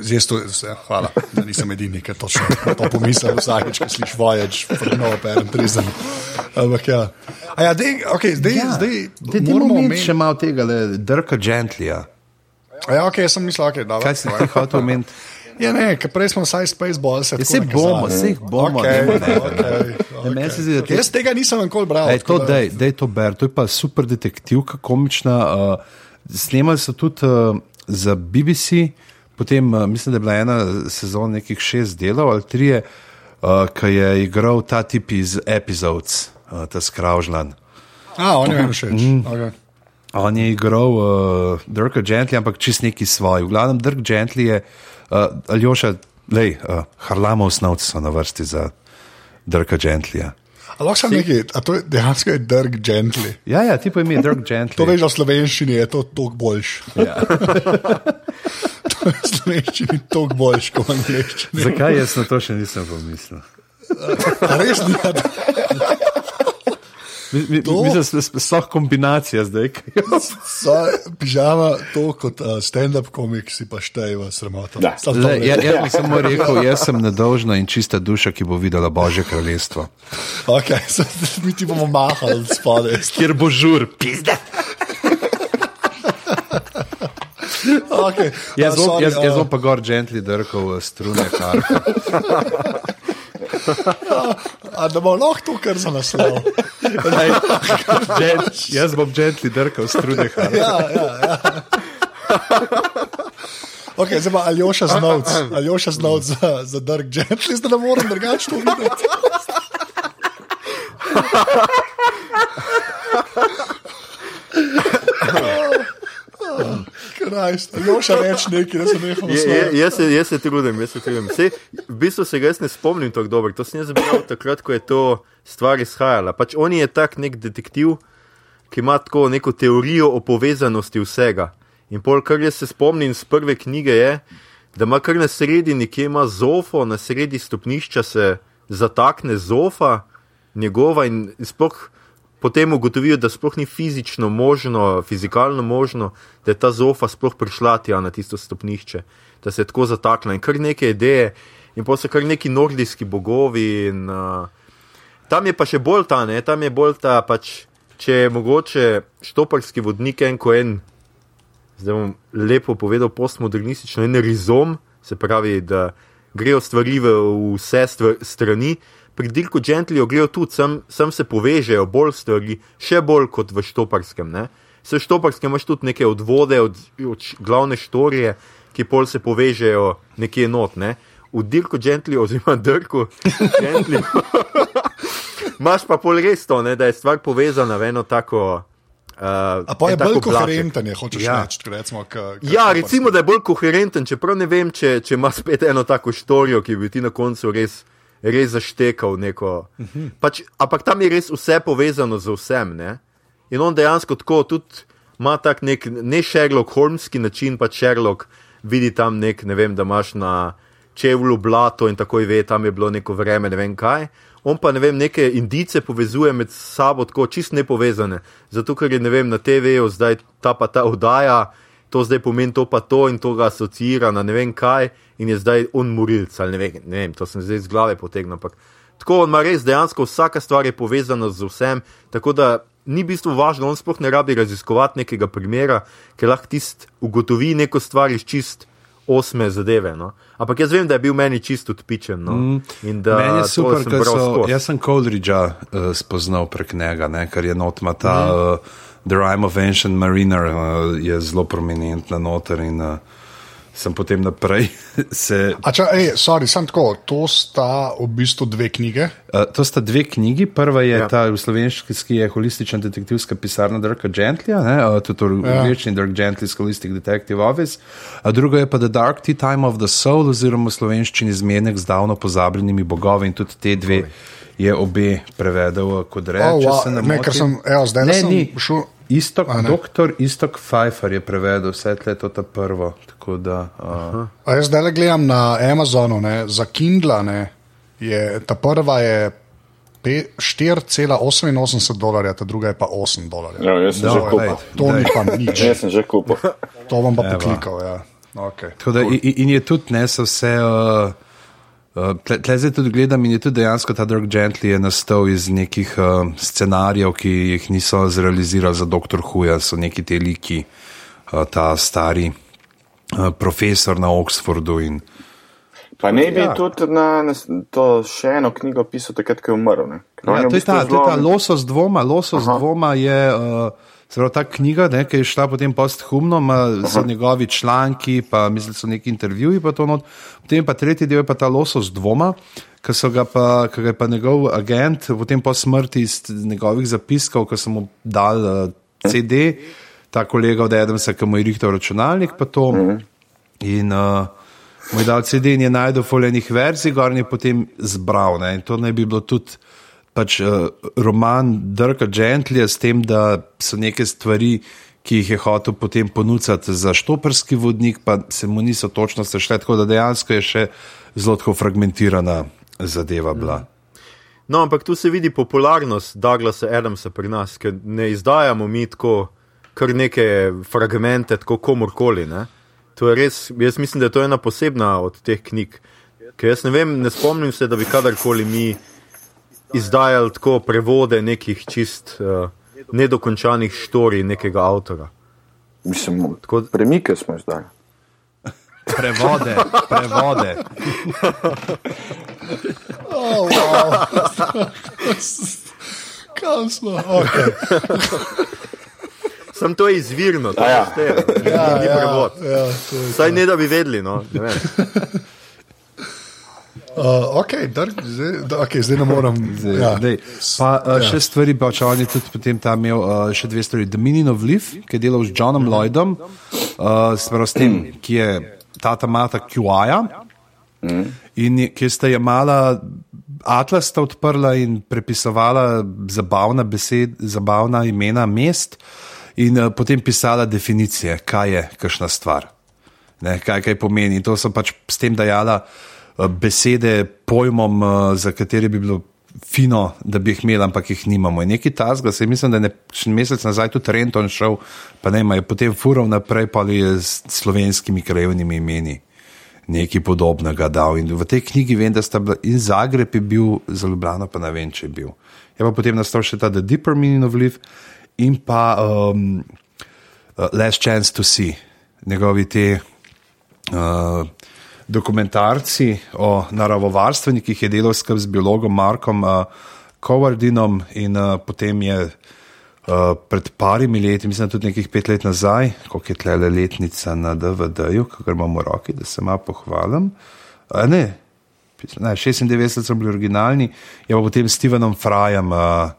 Zdaj, to, vse, hvala, da nisem edini, ki točno to pomislim vsakeč, ko slišiš vojač, no, perem, trizem. Ampak ja. A ja, dej, okay, zdaj, ja. zdaj Ti moramo imeti še malo tega, le, drka gentlija. Ja, ok, sem mislil, okay, da Kaj si ti hotel omeniti? Ja, ne, ker prej smo vsaj Spaceball se Ja, saj bomo, saj jih bomo, Okay, ne, ne. okay, Ja, meni se zdi, to- Jaz tega nisem nikoli bral. Ej, to, dej, dej to ber, to je pa super detektivka, komična. Uh, snemali so tudi uh, za BBC, potem uh, mislim, da je bila ena sezona nekih šest delov ali tri, uh, ki je igral ta tip iz Episodes, uh, ta skravžlan. A, on je meni všeč. Mm. Okay. On je igral uh, Dirka Gently, ampak čist neki svoj. V glavnem, Dirk Gently je, uh, Aljoša, lej, uh, Harlamov snovci so na vrsti za Dirka Gentlya. A lahko sem nekaj, a to je dejansko je Dirk Gently. Ja, ja, ti pa ime Dirk Gently. To veš, v slovenščini je to toliko boljš. Ja. to je v slovenščini toliko boljš kot v angleščini. Zakaj jaz na to še nisem pomislil? A res ni? Mislim, da je sploh kombinacija zdaj. so pižama to kot uh, stand-up komik si pa štejeva sramota. Veš. ja, jaz bi samo rekel, jaz sem nedolžna in čista duša, ki bo videla Božje kraljestvo. Okay, so, mi ti bomo mahali spodaj. Kjer bo žur, pizda. Okay. Jaz, bom, sorry, jaz, jaz bom pa gor gently drkal eh, strune harfe. a da bomo lahko to kar za Gent, jaz bom gently drkal strune harfe. Ja, ja, ja. Okay, zdaj pa Aljoša znovc, Aljoša znovc za, za Dirk Gently, zdaj ne morem drugače to videti. Krajst, Aljoša reč nekaj, da se nehamo Je, je, jaz, se, jaz se trudim, jaz se trudim. Sej, v bistvu se jaz ne spomnim tako dobro. To sem jaz zbral takrat, ko je to stvar izhajala. Pač on je tak nek detektiv, ki ima tako neko teorijo o povezanosti vsega. In pol, kar jaz se spomnim iz prve knjige, je, da ima kar na sredi nekje ima zofo, na sredi stopnišča se zatakne zofa njegova in sploh potem ugotovijo, da sploh ni fizično možno, fizikalno možno, da je ta zofa sploh prišla tja na tisto stopnišče, da se je tako zataknila in kar neke ideje, in pa so kar neki nordijski bogovi. In, uh, tam je pa še bolj ta, ne, tam je bolj ta, pač, če je mogoče štoparski vodnik en ko en, zdaj bom lepo povedal, postmodernistično, en rizom, se pravi, da grejo stvari v vse stvar, strani. Pri Dirku Gentlyu grejo tudi, sem, sem se povežejo bolj stvari, še bolj kot v Štoparskem. Ne? Se v Štoparskem imaš tudi neke odvode od, od glavne štorije, ki pol se povežejo nekje not. Ne? V Dirku Gentlyju, oziroma Dirku Gentlyju, imaš pa pol res to, ne? da je stvar povezana v eno tako. Uh, A pa je bolj koherenten, je, hočeš Ja. reči. Recimo, k, k, Ja, recimo, da je bolj koherenten, čeprav ne vem, če, če ima spet eno tako štorijo, ki bi ti na koncu res, res zaštekal. Neko, pač, ampak tam je res vse povezano z vsem. Ne? In on dejansko tako tudi ima tak nek, ne Sherlock Holmeski način, pa Sherlock vidi tam nek, ne vem, da imaš na čevlju blato in takoj ve, tam je bilo neko vreme, ne vem kaj. On pa ne vem, neke indice povezuje med sabo, tako čist nepovezane. Zato, ker je ne vem, na TV-ju zdaj ta pa ta oddaja, to zdaj pomeni to pa to in to ga asociira na ne vem kaj in je zdaj on morilc ali ne vem, ne vem, to sem zdaj iz glave potegnil. Ampak tako on ima res dejansko vsaka stvar je povezana z vsem, tako da ni v bistvu važno, on sploh ne rabi raziskovati nekega primera, ker lahko tist ugotovi neko stvar iz čist osme zadeve. No? Ampak jaz vem, da je bil meni čist odpičen. No? In da Meni je super, ker so, skozi. jaz sem Coleridgea uh, spoznal prek njega, ne, ker je notma ta uh, The Rime of Ancient Mariner, uh, je zelo prominentna noter in uh, sem potem naprej se. A če, ej, sorry, sem tako, to sta v bistvu dve knjige. Uh, to sta dve knjigi. Prva je ja. Ta v slovenščini je holistična detektivska pisarna Dirka Gentlya, ne, uh, tudi v Ja. angleščini Dirk Gently's Holistic Detective Office. A druga je pa The Dark Tea Time of the Soul, oziroma v slovenščini zmenek z davno pozabljenimi bogovi in tudi te dve je obe prevedel uh, kot reče. Oh, wow, se ne ne, ker sem, evo, zdaj Ne, sem šel. Istok, A, doktor Istok Pfeiffer je prevedel vse tle to ta prvo. Tako da, uh, A jaz zdaj le gledam na Amazonu, ne, za Kindle, ne, je, ta prva je pe- 4,88 dolarja, ta druga je pa 8 dolarjev. Ja, jaz sem No, že kupil. To ni pa nič, Jaz sem že kupil. to bom pa poklikal. Ja. Okay. Da, in, in je tudi ne so vse. Uh, Uh, tle, tle zdaj tudi gledam in je tudi dejansko ta Dirk Gently nastal iz nekih uh, scenarijev, ki jih niso zrealizirali za Dr. Huja, so neki te liki, uh, ta stari uh, profesor na Oxfordu. In, Pa ne bi Ja. tudi na, na to še eno knjigo pisal, takrat, ko je umrl. ja, to, je ta, to je ta zelo- losos dvoma. Losos Aha. dvoma je uh, zelo ta knjiga, ne, ki je šla potem posthumno, so njegovi članki, pa mislim, so neki intervjuji. Pa to not. potem pa tretji del je pa ta losos dvoma. Ki so ga pa, ki ga je pa njegov agent, potem po smrti iz njegovih zapiskov, ko so mu dal uh, CD, ta kolega od Edemsa, ki mu je rihtal računalnik, pa to. In uh, mu je dal CD in je najdel foljenih verzij, gor in je potem zbral. Ne? In to naj bi bilo tudi pač, uh, roman Drka Gentlija s tem, da so neke stvari, ki jih je hotel potem ponuditi za štoprski vodnik, pa se mu niso točno sešle, tako da dejansko je še zelo fragmentirana zadeva bila. No, ampak tu se vidi popularnost Douglasa Adamsa pri nas, ker ne izdajamo mi tako kar neke fragmente, tako komorkoli. Ne? To je res, jaz mislim, da je to ena posebna od teh knjig. Ker jaz ne vem, ne spomnim se, da bi kadarkoli mi izdajali tako prevode nekih čist uh, nedokončanih štorij nekega avtora. Mislim, Tako- premike smo zdaj. Prevode, prevode. Oh, wow. Kam smo? Okay. Sem to je izvirno, to A je ja. šteje, ja, ni prevod. ja, Saj ne da bi vedeli, no. ne vem. Uh, okay, drg, zdaj, da, okay, zdaj ne morem. Zdaj, ja. dej. Pa uh, še stvari, pa če on je tudi potem tam imel uh, še dve stvari. The Meaning of Life, ki je delal z Johnom Lloydom, uh, spravo s tem, ki je tata mata QI-ja. In je- ki sta jemala, Atlas sta odprla in prepisovala zabavna, besed, zabavna imena mest, in uh, potem pisala definicije, kaj je kakšna stvar, ne, kaj, kaj pomeni. In to so pač s tem dajala uh, besede pojmom, uh, za katere bi bilo fino, da bi jih imeli, ampak jih nimamo. In neki tasga, se mislim, da je mesec nazaj tudi Renton šel, pa ne, je potem fural naprej, pa je s slovenskimi krajevnimi imeni nekaj podobnega dal. In v tej knjigi vem, da sta bila in Zagreb je bil, za Ljubljano pa ne vem, če je bil. Je pa potem nastal še ta The Deeper Meaning of Life in pa um, uh, Last Chance to See, njegovi te uh, dokumentarci o naravovarstvenikih, je delal skupaj z biologom Markom uh, Kovardinom in uh, potem je uh, pred parimi leti, mislim, tudi nekih pet let nazaj, koliko je tle letnica na DVD-ju, ki ga imam v roki, da se malo pohvalim. Uh, ne, ne, 96 so bili originalni, je pa potem s Stevenom Frajem, uh,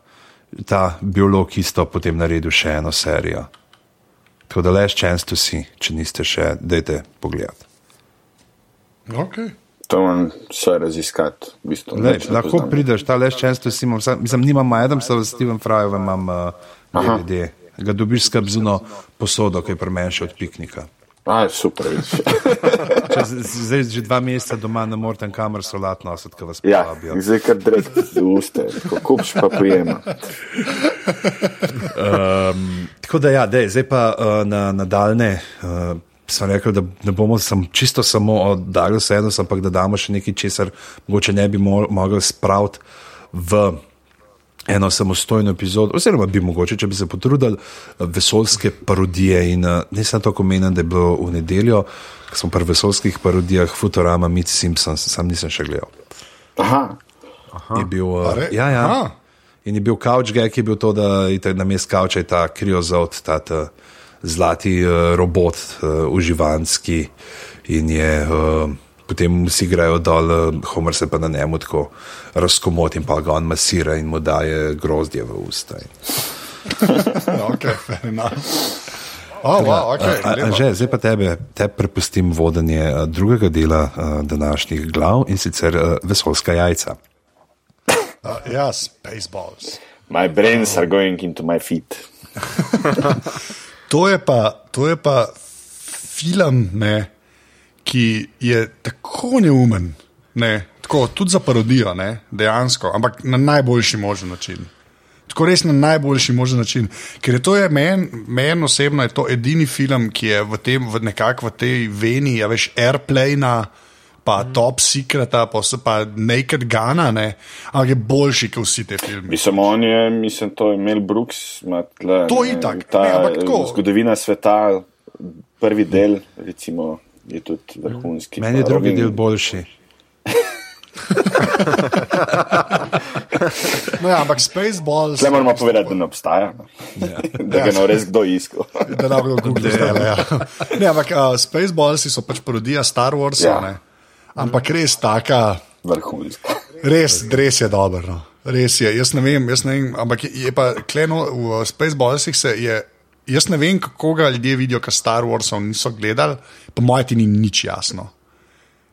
ta biolog, isto potem naredil še eno serijo. Tako da leš chance to see, če niste še, dajte pogledati. Okay. To moram vse raziskati. V bistvu, Ne, ne lahko poznam. prideš, ta leš često si imam, mislim, nimam Adamsa, v Steven Fryju imam uh, DVD. Ga dobiš skrb zuno posodo, ki je premenjši od piknika. Aj, super. z- z- Zdaj že dva meseca doma ne morete kamor solat nositi, ko vas ja, povabijo. zdaj kar direkt v uste, ko kupš pa pojema. Tako da ja, dej, zdaj pa uh, na nadaljne. Uh, Sem rekel, da ne bomo sam, čisto samo o Douglasu Adamsu, ampak da damo še nekaj, česar mogoče ne bi mo mogli spraviti v eno samostojno epizodo, oziroma bi mogoče, če bi se potrudili, eh, vesoljske parodije. In uh, ne samo tako menim, da je bilo v nedeljo, ko smo pri vesoljskih parodijah Futurama, Meet Simpsons, sam nisem še gledal. Aha, Je bil, uh, ja, ja. Aha. In je bil couchgag, ki je bil to, da je na mestu je ta kriozot, ta, ta zlati uh, robot, uh, uživanski. In je uh, potem vsi grejo dol, uh, Homer se pa na njemu tako razkomot in pa ga on masira in mu daje grozdje v usta. Okay, fair enough. Oh, wow, okay, a, a, že, zdaj pa tebe, te prepustim vodenje drugega dela uh, današnjih glav in sicer uh, vesoljska jajca. Uh, ja, Spaceballs. my brains are going into my feet. To je pa, to je pa film, ne, ki je tako neumen, ne, tako, tudi za parodijo, ne, dejansko, ampak na najboljši možen način. Tako res na najboljši možen način. Ker je to je meni men osebno je to edini film, ki je v tem, nekako v tej veni, ja veš, airplane. Pa top secreta, pa vse pa naked gana, ne? ampak je boljši kot vsi te filme. Mislim, on je, mislim, to je Mel Brooks, ima tle, To ne, itak, ta ne, ampak tako. zgodovina sveta, prvi del, recimo, je tudi vrhunski. Meni je drugi Robin- del boljši. No, ja, ampak Spaceballs. Tle moramo povedati, da ne obstaja. No. da ga ne res kdo iskal. da ne bo Google zdaj. Ja. Ne, ampak uh, Spaceballs so pač parodija Star Warsa, Ja. ja. Ampak res taka, Vrhunski. res, res je dobro. No. Res je, jaz ne vem, jaz ne vem ampak je, je pa kleno v Spaceballsih se je. Jaz ne vem, kako ga ljudje vidijo, ker Star Warsov niso gledali, po mojem, ti ni nič jasno.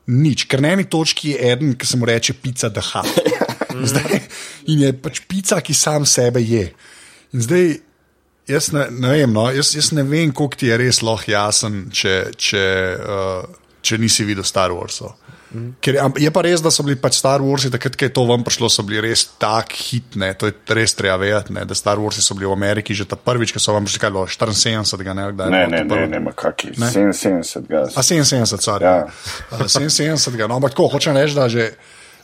Nič, ker na eni točki je eden, ki se mu reče pica, da ha. Zdaj, in je pač pica, ki sam sebe je. In zdaj, jaz ne, ne vem, no, jaz, jaz ne vem, koliko ti je res lahko jasen, če, če, uh, če nisi videl Star Warsov. Ker, am- je pa res, da so bili pač Star Warsi, takrat, ko je to vam prišlo, so bili res tako hitne. To je res treba vedeti, ne, da Star Warsi so bili v Ameriki že ta prvič, ko so vam prišli, kaj bilo 74, ne, kdaj Ne, ne, ne, ne, ma kaki. 77 ga. A 77, sorry. Ja. Ja. 77, no, ampak tako hočem reči, da že,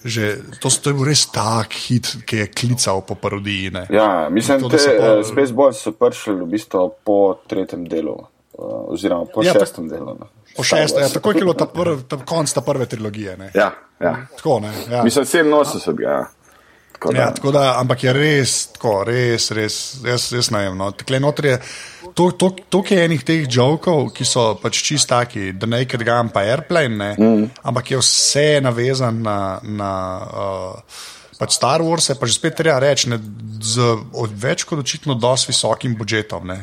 že to, to je bil res tak hit, ki je klical po parodiji. Ne. Ja, mislim, To, da te pa- uh, Spaceballs so prišli v bistvu po tretjem delu, uh, oziroma po Ja, šestem delu. No. Po šestem, ja, tako je bilo ta, prv, ta konc ta prve trilogije. Ne. Ja, ja. Tako, ne, ja. Mislim, 87 ga. Ja. Tako da, Ja, tako da, ampak je res, tako, res, res, jaz, jaz ne vem. No. Tukaj noter je to, to, to je enih teh jokov, ki so pač čist taki, The Naked Gun pa Airplane, ne, mm. ampak je vse navezan na, na uh, pač Star Wars, pa že spet treba reči, ne, z od več kot očitno dosti visokim budžetom. Ne.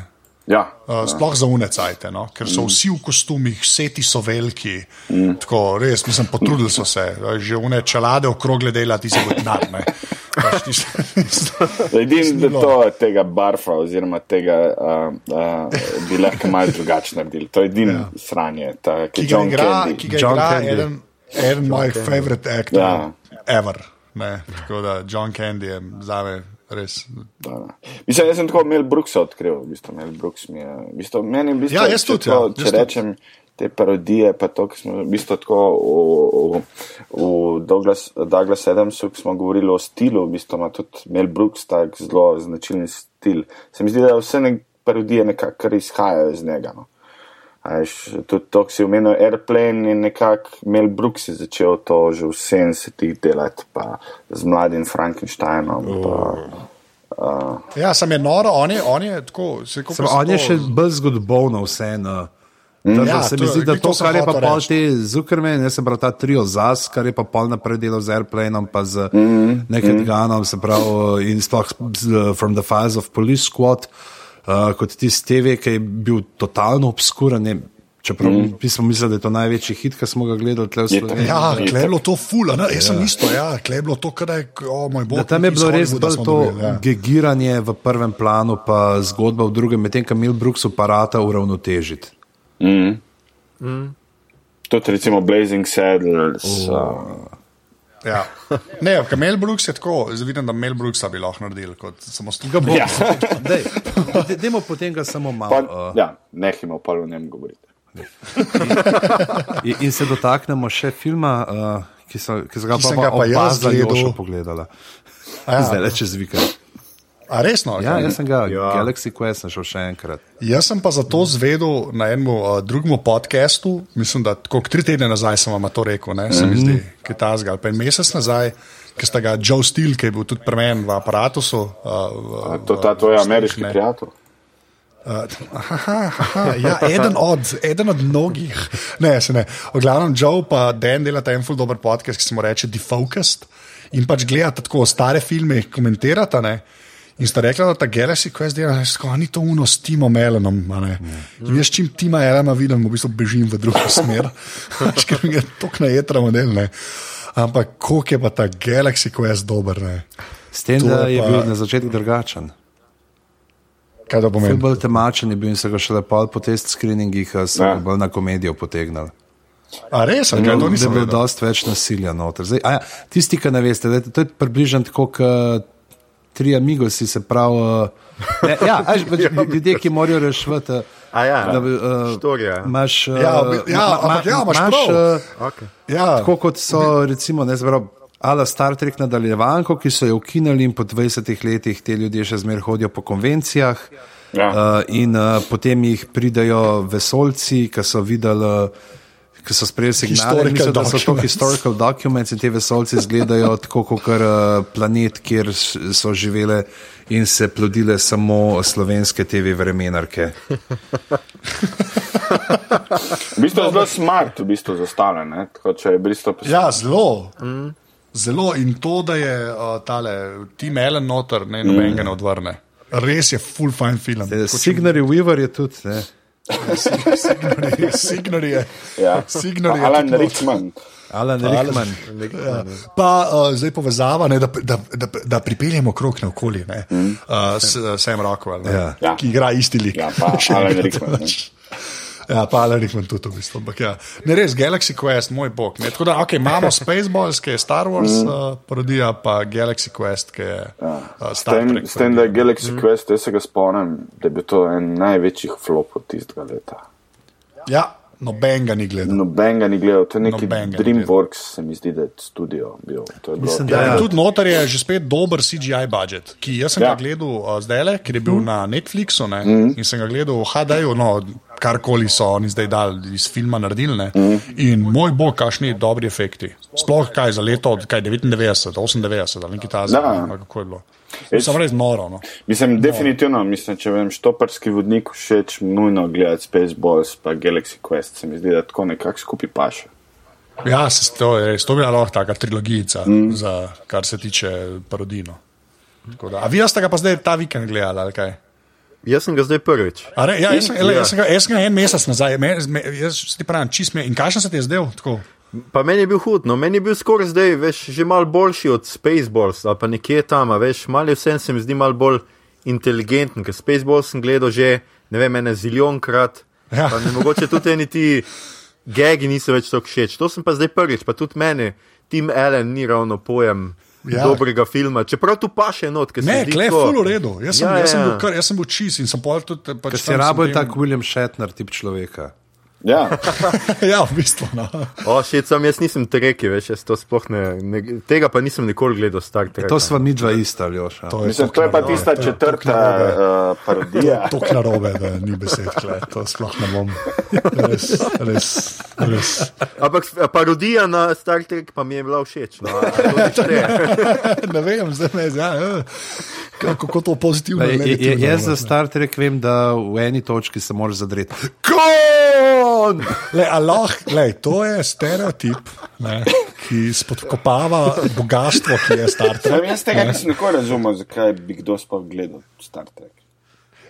Ja, Uh, sploh za unecajte, no? ker so vsi v kostumih, seti so veliki. Mm. Tako, res, mislim, potrudili so se, že une čelade okrogle dela. Pač ti se- Edini, da to tega barfa oziroma tega uh, uh, bi lahko malo drugače naredili. To je edini ja. sranje, ta, ki ki ga John igra, Candy. ki ga John igra Candy. eden, eden mojih favorite aktorjev, Ja. ever. Ne, tako da John Candy je zame res. Da, da. Mislim, jaz sem tako Mel Brooks odkril. V bistvu, Mel Brooks mi je, v bistvu, meni je v bistvu, Ja, jaz tudi, tako- ja, Če jaz rečem te parodije, pa to, ki smo v bistvu tako v, v, v Douglas, Douglas Adamsu, ki smo govorili o stilu, v bistvu ima tudi Mel Brooks tak zelo značilen stil. Se mi zdi, da vse ne, parodije nekako izhajajo iz njega. No. A Veš, tudi to, ki si omenil Airplane, je nekako Mel Brooks je začel to že v 70-ih delati, pa z mladim Frankensteinom. Pa, uh, Ja, sem je noro, on je, on je tako. Se on je to- še bolj zgodovno vseeno. Mm. Ja, se mi je- zdi, da to, to kar je pa pol reči. te Zuckerman, jaz sem prav ta trio ZAS, kar je pa pol naprej delal z Airplaneom, pa z mm. Naked mm. Gunom, se pravi, in sploh z From the Files of Police Squad, uh, kot tisti TV, ki je bil totalno obskuren. ne, Čeprav mm. smo mislili, da je to največji hit, ki smo ga gledali tle v Sloveniji. Ja, kle je bilo to ful, ne? jaz sem isto, ja, kle je bilo to, kar je, o moj bog. Tam je bilo res bolj to dobili, ja. gegiranje v prvem planu, pa zgodba v drugem, medtem ko Mil Brooks aparata uravnotežiti. Tudi recimo Blazing Saddles. Uh, Ja. Ne, ker Mel Brooks je tako, zdaj vidim, da Mel Brooksa bi lahko naredili kot samostojno. ja, Dej, de- Dajmo potem ga samo malo. pa, Uh, ja, nehimo pa o njem govoriti. in, in se dotaknemo še filma, uh, ki, so, ki so ga Ki pa, sem ga pa jaz gledal. še pogledala. Ja. Zdaj le čez vikend. A resno? Ja, jaz sem ga, Ja. Galaxy Quest sem šel še enkrat. Jaz sem pa zato zvedel na enem uh, drugem podkastu, mislim, da tako tri tedne nazaj sem vam to rekel, ne, se mi zdi, ki je ta zgal. Pa en mesec nazaj, ki sta ga Joe Steel, ki je bil tudi pri meni v aparatusu. Uh, A To je ta tvoj ameriški ne. prijatelj. Uh, aha, aha, ja, eden, od, eden od mnogih. Ne, se ne. V glavnem, Joe pa Dan delata en full dober podcast, ki se mu reče Defocused in pač gledata tako stare filme, komentirata. Ne. In sta rekla, da ta Galaxy Quest dela, da ni to uno s Timom Elenom. a ne. In jaz čim Tima Elena vidim, v bistvu bežim v drugo smer, ker mi je tok na jedra model. Ne. Ampak koliko je pa ta Galaxy Quest dober. Ne. S tem, To da je pa- bil na začetku drugačen. Kaj to pomeni? Bolj temačen je bil in se ga šele pol po test screeningih uh, sem Ja. ga bolj na komedijo potegnil. A res, ali kaj to Da je bilo dosti več nasilja noter. Zdaj, a ja, tisti, ki ne veste, da je to je približno tako, kot tri amigosi, se pravi. Uh, ne, ja, až, pač, ljudje, ki morajo rešiti. Uh, A ja, da uh, štorija. Imaš, uh, Ja, bi- ja, ampak ja, imaš prav. uh, Okay. Ja, tako kot so, recimo, ne zbral. Ala Star Trek nadaljevanko, ki so jo ukinili in po 20 letih te ljudje še zmeraj hodijo po konvencijah. Ja. Uh, in uh, potem jih pridajo vesolci, ki so videli, uh, ki so sprejeli signale, Historical mislijo, da so to documents. historical documents in te vesolci izgledajo tako kot uh, planet, kjer so živele in se plodile samo slovenske TV vremenarke. V bistvu je zelo smart, v bistvu zastavljen. ne. Ja zelo. Zelo in to, da je uh, tale Tim Allen noter, ne nobenega ne odvrne. Res je full fine film. Signori Weaver je tudi. Ne? Signori, Signori je. Ja. Signori je Alan. Rickman. Alan Rickman. Ja. Pa uh, zdaj povezava, ne, da, da, da, da pripeljemo krok na okolje. Mm. Uh, s, Sam Rockwell, ne, Ja. Ja. ki igra isti lik. Ja, pa Alan Rickman, ne. Ja, pa Alan Rickman tudi v bistvu. Ampak, ja. Ne, res, Galaxy Quest, moj bog. Ne. Tako da, okay, imamo Spaceballs, ki je Star Wars mm. uh, parodija, pa Galaxy Quest, ki je uh, S Star tem, Trek. s tem, da je Galaxy mm. Quest, jaz se ga spomnim, da je bil to en največjih flopov tistega leta. Ja, noben ga ni gledal. Noben ga ni gledal, to je neki Noben ga ni Dreamworks, se mi zdi, da je studio bil. To je bilo- Mislim, Ja, Ja. in tudi noter je že spet dober CGI budžet, ki jaz sem ja. Ja. ga gledal uh, zdaj le, ker je bil mm. na Netflixu ne, mm. in sem ga gledal v HD-ju, no, karkoli so oni zdaj dali iz filma naredili. Ne, mm. In moj bog, kakšni dobri efekti. Sploh kaj za leto, kaj 99, 98 ali nekaj ne, Kako je bilo. Sem res noro. No. Mislim, definitivno, mislim, če vem, štoparski vodnik všeč, nujno gledati Spaceballs pa Galaxy Quest, se mi zdi, da tako nekako skupaj paše. Ja, se, to je res, to bi bila lahko taka trilogijica, mm. za, kar se tiče parodino. Da- A vi ste ga pa zdaj ta vikend gledali ali kaj? Jaz sem ga zdaj prvič. Re, ja, jaz, sem, ele, Ja. jaz, sem ga, jaz sem ga en mesec nazaj, me, me, jaz ti pravim, čist me. In kakšen se ti je zdel? Tako? Pa meni je bil hud, no meni je bil skoraj zdaj, veš, že mal boljši od Spaceballs ali pa nekje tam, veš, mal je vsem se mi zdi mal bolj inteligenten, ker Spaceballs sem gledal že, ne vem, ene zilijon krat. Ja. Mi mogoče tudi eni ti gegi niso več tako všeč. To sem pa zdaj prvič, pa tudi meni, Tim Allen ni ravno pojem. Ja. Dobrega filma, čeprav tu pa še not, ker se Ne, zdi klej, tako- full v redu. Jaz sem, Ja, jaz sem, ja, bil, ja. kar, jaz sem bil čist in sem pol tudi. Pač Ker si je tem- tak William Shatner tip človeka. Ja, ja, v bistvu. No. O, še sam jaz nisem treki, veš, jaz to sploh ne, ne, tega pa nisem nikoli gledal Star Trek. To sva dva ista, Ljoša. To mislim, to je pa tista četrta uh, parodija. To je narobe, da ni besed, kle. to sploh ne bom. Res, res, res. Ampak parodija na Star Trek pa mi je bila všeč. No, a to ne ne vem, zdaj me ja, eh, kako to pozitivno je-. Jaz za ne. Star Trek vem, da v eni točki se moraš zadreti. Le, a lahko, lej, to je stereotip, ne, ki spodkopava bogatstvo, ki je Star Sam Trek. jaz tega nisem nikoli razumel, zakaj bi kdo sploh gledal Star Trek.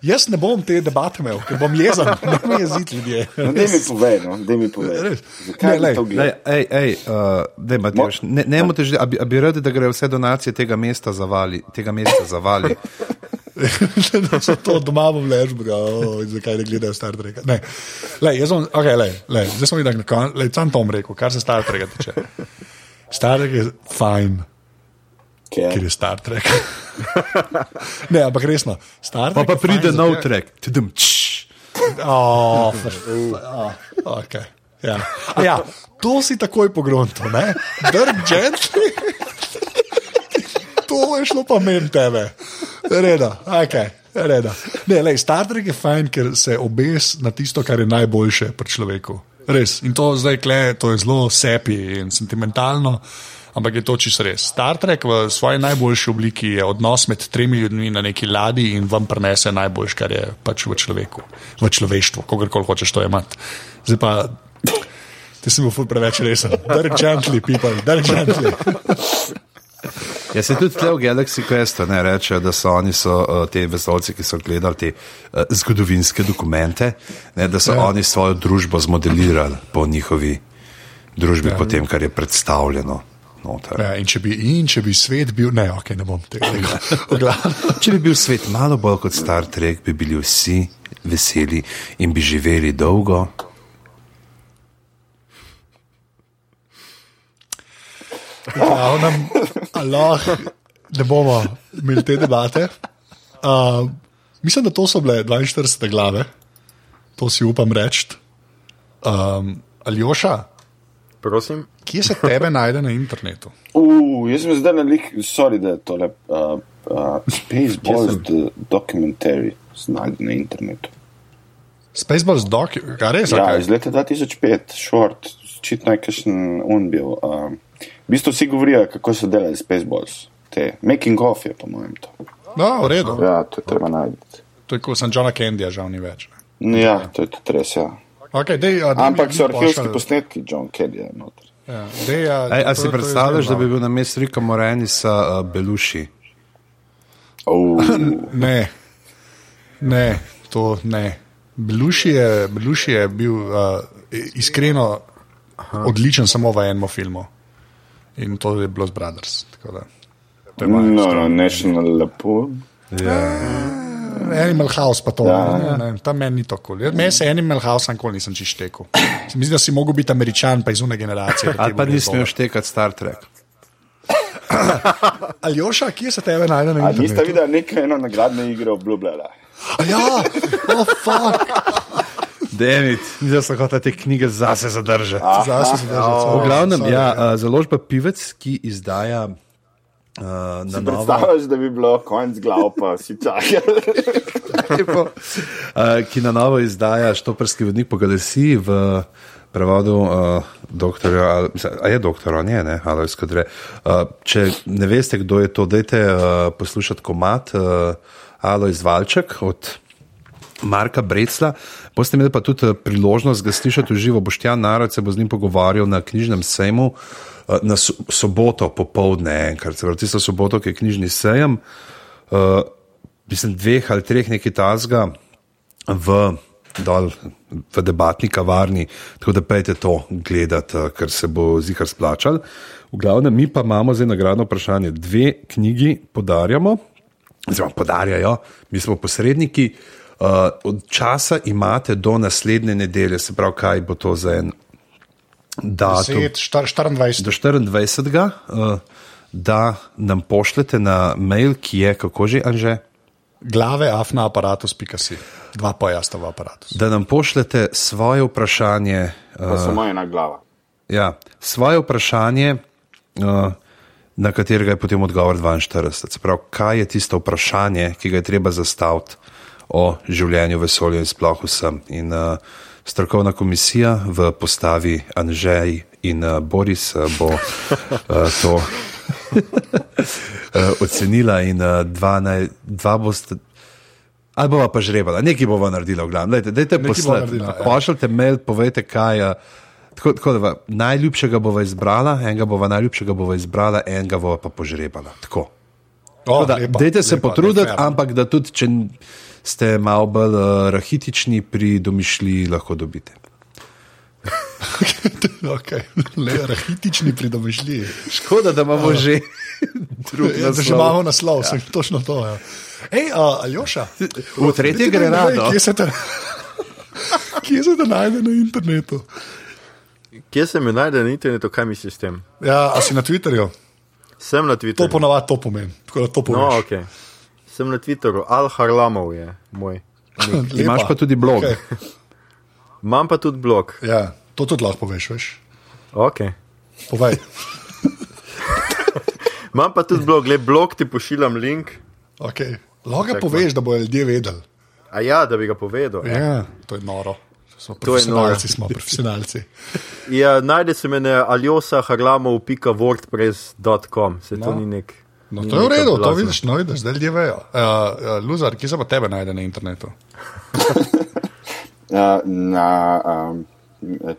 Jaz ne bom te debate imel, ker bom jezen, ne me jeziti ljudje. No, daj mi povej, no, daj mi povej. Res. Zakaj Ne, bi lej, to Lej, gledal? ej, ej, uh, dej, Matjaž, ne, ne motež, a bi, a bi radi, da grejo vse donacije tega mesta zavali? Tega mesta zavali. da so to doma v Ležbu, zakaj ne gledajo Star Trek. Ne, lej, jaz sem, okay, lej, lej, zdaj sem videl, da je sam Tom rekel, kar se Star Treka tiče. Star Trek je fajn, Ker ker je Star Trek. ne, ampak resno. Star Pa Trek pa je pride nov zato- trek. Tudum, čš. Oh, oh, okay. ja. A ja, to si takoj pogrunto, ne? Drg gently. To je šlo pa meni tebe. Reda, okay. Reda. Ne, lej, Star Trek je fajn, ker se obes na tisto, kar je najboljše pri človeku. Res. In to zdaj kle, to je zelo sepi in sentimentalno. Ampak je to čisto res. Star Trek v svoji najboljši obliki je odnos med tremi ljudmi na neki ladji in vam prenese najboljš, kar je pač v človeku, v človeštvu, kogarkoli hočeš to imeti. Zdaj pa, ti si bil ful preveč resen. Dark gently, people, dark gently. Ja, se tudi tle v Galaxy Questu ne rečejo, da so oni so, uh, te vesolci, ki so gledali te uh, zgodovinske dokumente, ne, da so Ja. oni svojo družbo zmodelirali po njihovi družbi, ja. po tem, kar je predstavljeno. Noter. Ja, in, če bi, in če bi svet bil, ne, ok, ne bom tega rekel. Če bi bil svet malo bolj kot Star Trek, bi bili vsi veseli in bi živeli dolgo. Glavnem, a lahko da bomo imeli te debate. Uh, mislim, da to so bile 42 glave, to si upam reči. Um, Aljoša, Prosim. kje se tebe najde na internetu? Uh, jaz sem zdaj na lik, sorry, da je tole uh, uh, Spaceballs the documentary znajde na internetu. Spaceballs Doc, kaj res? Ja, Okay. iz leta 2005, short, očitno je kakšen un bil. Um, v bistvu vsi govorijo, kako so delali Spaceballs. Te making of je, po mojem, to. No, v redu. Ja, to je treba najti. To je kot sem Johna Kendyja, žal ni več. ne. Ja, to je tudi res, ja. Okay, dej, a, dej Ampak so arhivski posnetki John Kelly je noter. Ja, dej, a, Ej, a si predstavljaš, da bi bil na mestu Rika Morenisa uh, Beluši? Oh, Ne, ne, to ne. Beluši je, Beluši je bil uh, iskreno Aha. odličen samo v enem filmu in to je Blues Brothers. no, no, National Lampoon. Animal House pa to. Ja. Ja. Ne, ne, tam meni ni tako. Cool. Meni se Animal House nikoli nisem čištekel. Mislim, da si mogel biti američan, pa iz une generacije. Ali pa nisi smel štekati Star Trek? Aljoša, kje se tebe najde na A niste internetu? videli neke eno nagradne igre obljubljala? A Ja, oh, fuck. David, nisem se hotel te knjige zase zadržati. Zase se držati. V glavnem, ja, uh, založba Pivec, ki izdaja uh, na novo. Predstavljaš, da bi bilo konc glav, pa si čakal. uh, ki na novo izdaja Štoprski vodnik po galaksiji v prevodu uh, doktorja, ali- a je doktor, on je, ne, ali skadre. Uh, če ne veste, kdo je to, dajte uh, poslušati komat uh, Alois Valček od Marka Brecla. Boste imeli pa tudi eh, priložnost ga slišati v živo. Boštjan Narod se bo z njim pogovarjal na knjižnem sejmu eh, na so- soboto popovdne, enkrat, se pravi, tisto soboto, ki je knjižni sejem. Uh, mislim, dveh ali treh nekaj tazga v, dol, v debatni kavarni, tako da pejte to gledati, ker se bo zihar splačal. V glavnem, mi pa imamo zdaj nagradno vprašanje. Dve knjigi podarjamo, oziroma podarjajo, mi smo posredniki. Uh, od časa imate do naslednje nedelje, se pravi, kaj bo to za en datum. 10, štar- 24. Do 24. Uh, da nam pošljete na mail, ki je kako že, Anže? Glave afna aparatus.si. Dva pojasta v aparatus. Da nam pošljete svoje vprašanje, Pa samo ena glava. ja, svoje vprašanje, uh, na katerega je potem odgovor 42. Se pravi, kaj je tisto vprašanje, ki ga je treba zastaviti o življenju, vesolju in sploh vsem. In uh, strokovna komisija v postavi Anžej in uh, Boris uh, bo uh, to uh, ocenila in uh, dva, naj, dva boste. Ali bova pa žrebala, nekaj bova naredila, v glavnem. Dajte, dajte poslati, ja. pošljite mail, povejte, kaj je. Tako, tako da va, najljubšega bova izbrala, enega bova najljubšega bova izbrala, enega bova pa požrebala. Tako. Oh, Tako da, lepa, dajte se lepa, potruditi, lepa. ampak da tudi, če ste malo bolj uh, rahitični pri domišljiji, lahko dobite. okay. Le, rahitični pri domišljiji. Škoda, da imamo že drug Ja, že imamo naslov, ja. sem točno to. Ja. Ej, uh, Aljoša, V tretje gre rado. Kje se te, kje se te najde na internetu? Kje se mi najde na internetu, kaj misliš s tem? Ja, a si na Twitterju? Sem na To Twitterju. ponovadi to pomeni. Tako da to No, pomeni. okay. Sem na Twitterju, Al Harlamov je moj. Imaš pa tudi blog. Okay. Imam pa tudi blog. Ja, to tudi lahko poveš, veš. Okay. Povej. Imam pa tudi blog, le blog ti pošiljam link. Okay. Lahko ga poveš, da bodo ljudje vedeli. A ja, da bi ga povedal. Ja, to je noro. Smo To je noro. profesionalci, smo profesionalci. Ja, najde se me na aljosaharlamov.wordpress.com, se to No. ni nek. No, to je v redu, to vidiš, no, vidiš, zdaj ljudje vejo. Uh, uh, Luzar, kje se pa tebe najde na internetu? Uh, na um,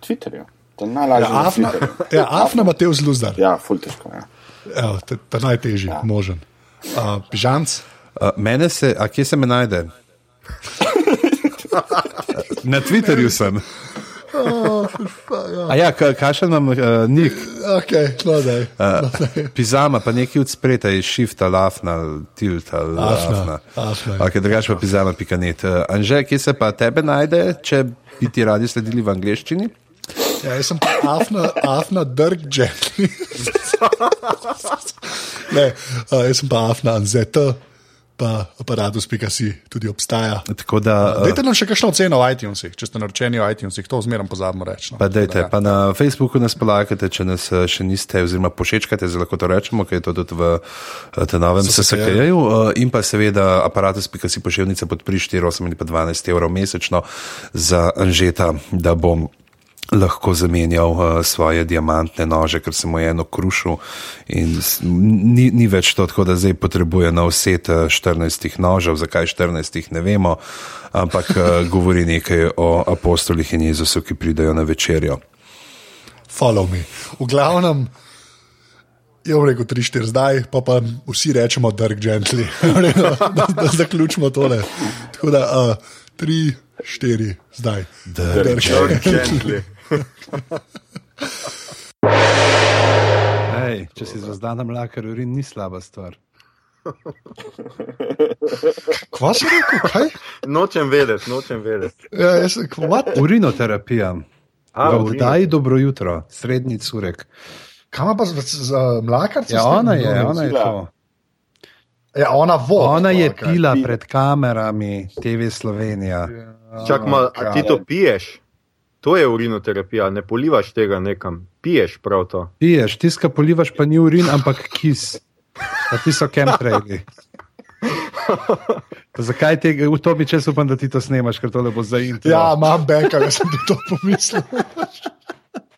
Twitterju. To je najlažje. Ja, na Afna, ja, Afna Mateus Luzar. Ja, ful težko. Ja. Evo, to je ta najtežji, ja. možen. Uh, Pižanc, Uh, mene se, a kje se me najde? Na Twitterju sem. A ja, ka- kakšen imam uh, nik? ok, no, daj. Uh, pizama, pa nekaj od spreta je shift ali afna, ali tilt ali Afna, afna. afna. Ok, drugače pa pizama, pika net. Uh, Anže, kje se pa tebe najde, če bi ti radi sledili v angleščini? Ja, jaz sem pa afna, afna drg gently. ne, uh, jaz sem pa afna anzeta, pa aparatus.si tudi obstaja. Tako da, Dajte nam še kakšno oceno v iTunesih, če ste naročeni v iTunesih, to zmeraj pozabimo reči. No. Pa, dejte, da, pa na Facebooku nas polakate, če nas eh, še niste, oziroma pošečkate, zelo lahko to rečemo, ker je to tudi v eh, tem novem eh, In pa seveda aparatus.si pošiljnica podpri 4, 8 ali pa 12 evrov mesečno za Anžeta, da bom lahko zamenjal uh, svoje diamantne nože, ker sem mu je eno krušil in ni, ni več to, tako da zdaj potrebuje nov set uh, 14 nožev, zakaj 14 ne vemo, ampak uh, govori nekaj o apostolih in Jezusu, ki pridejo na večerjo. Follow me. V glavnem, je redu 3-4 zdaj, pa pa vsi rečemo drg gently, da, da zaključimo tole. Tako da 3-4 zdaj. Drg Gently. Ej, če si zvezdan mlakar, urin ni slaba stvar. Kva si rekel? Kaj? Nočem vedeti, nočem vedeti. Ja, jaz, what? Urinoterapija. A, V urino. vdaji dobro jutro, srednji curek. Kaj ima pa za, za mlakarce? Ja, s tem? ona je, ona je to. Ja, ona vo. Ona je pila pred kamerami TV Slovenija. Čak malo, a ti to piješ? To je urinoterapija, ne polivaš tega nekam, piješ prav to. Piješ, tiska polivaš, pa ni urin, ampak kis. Pa ti so chemtraili. Pa Zakaj tega, v to bi čas upam, da ti to snemaš, ker tole bo za internet. Ja, imam beka, jaz sem tudi to pomislil.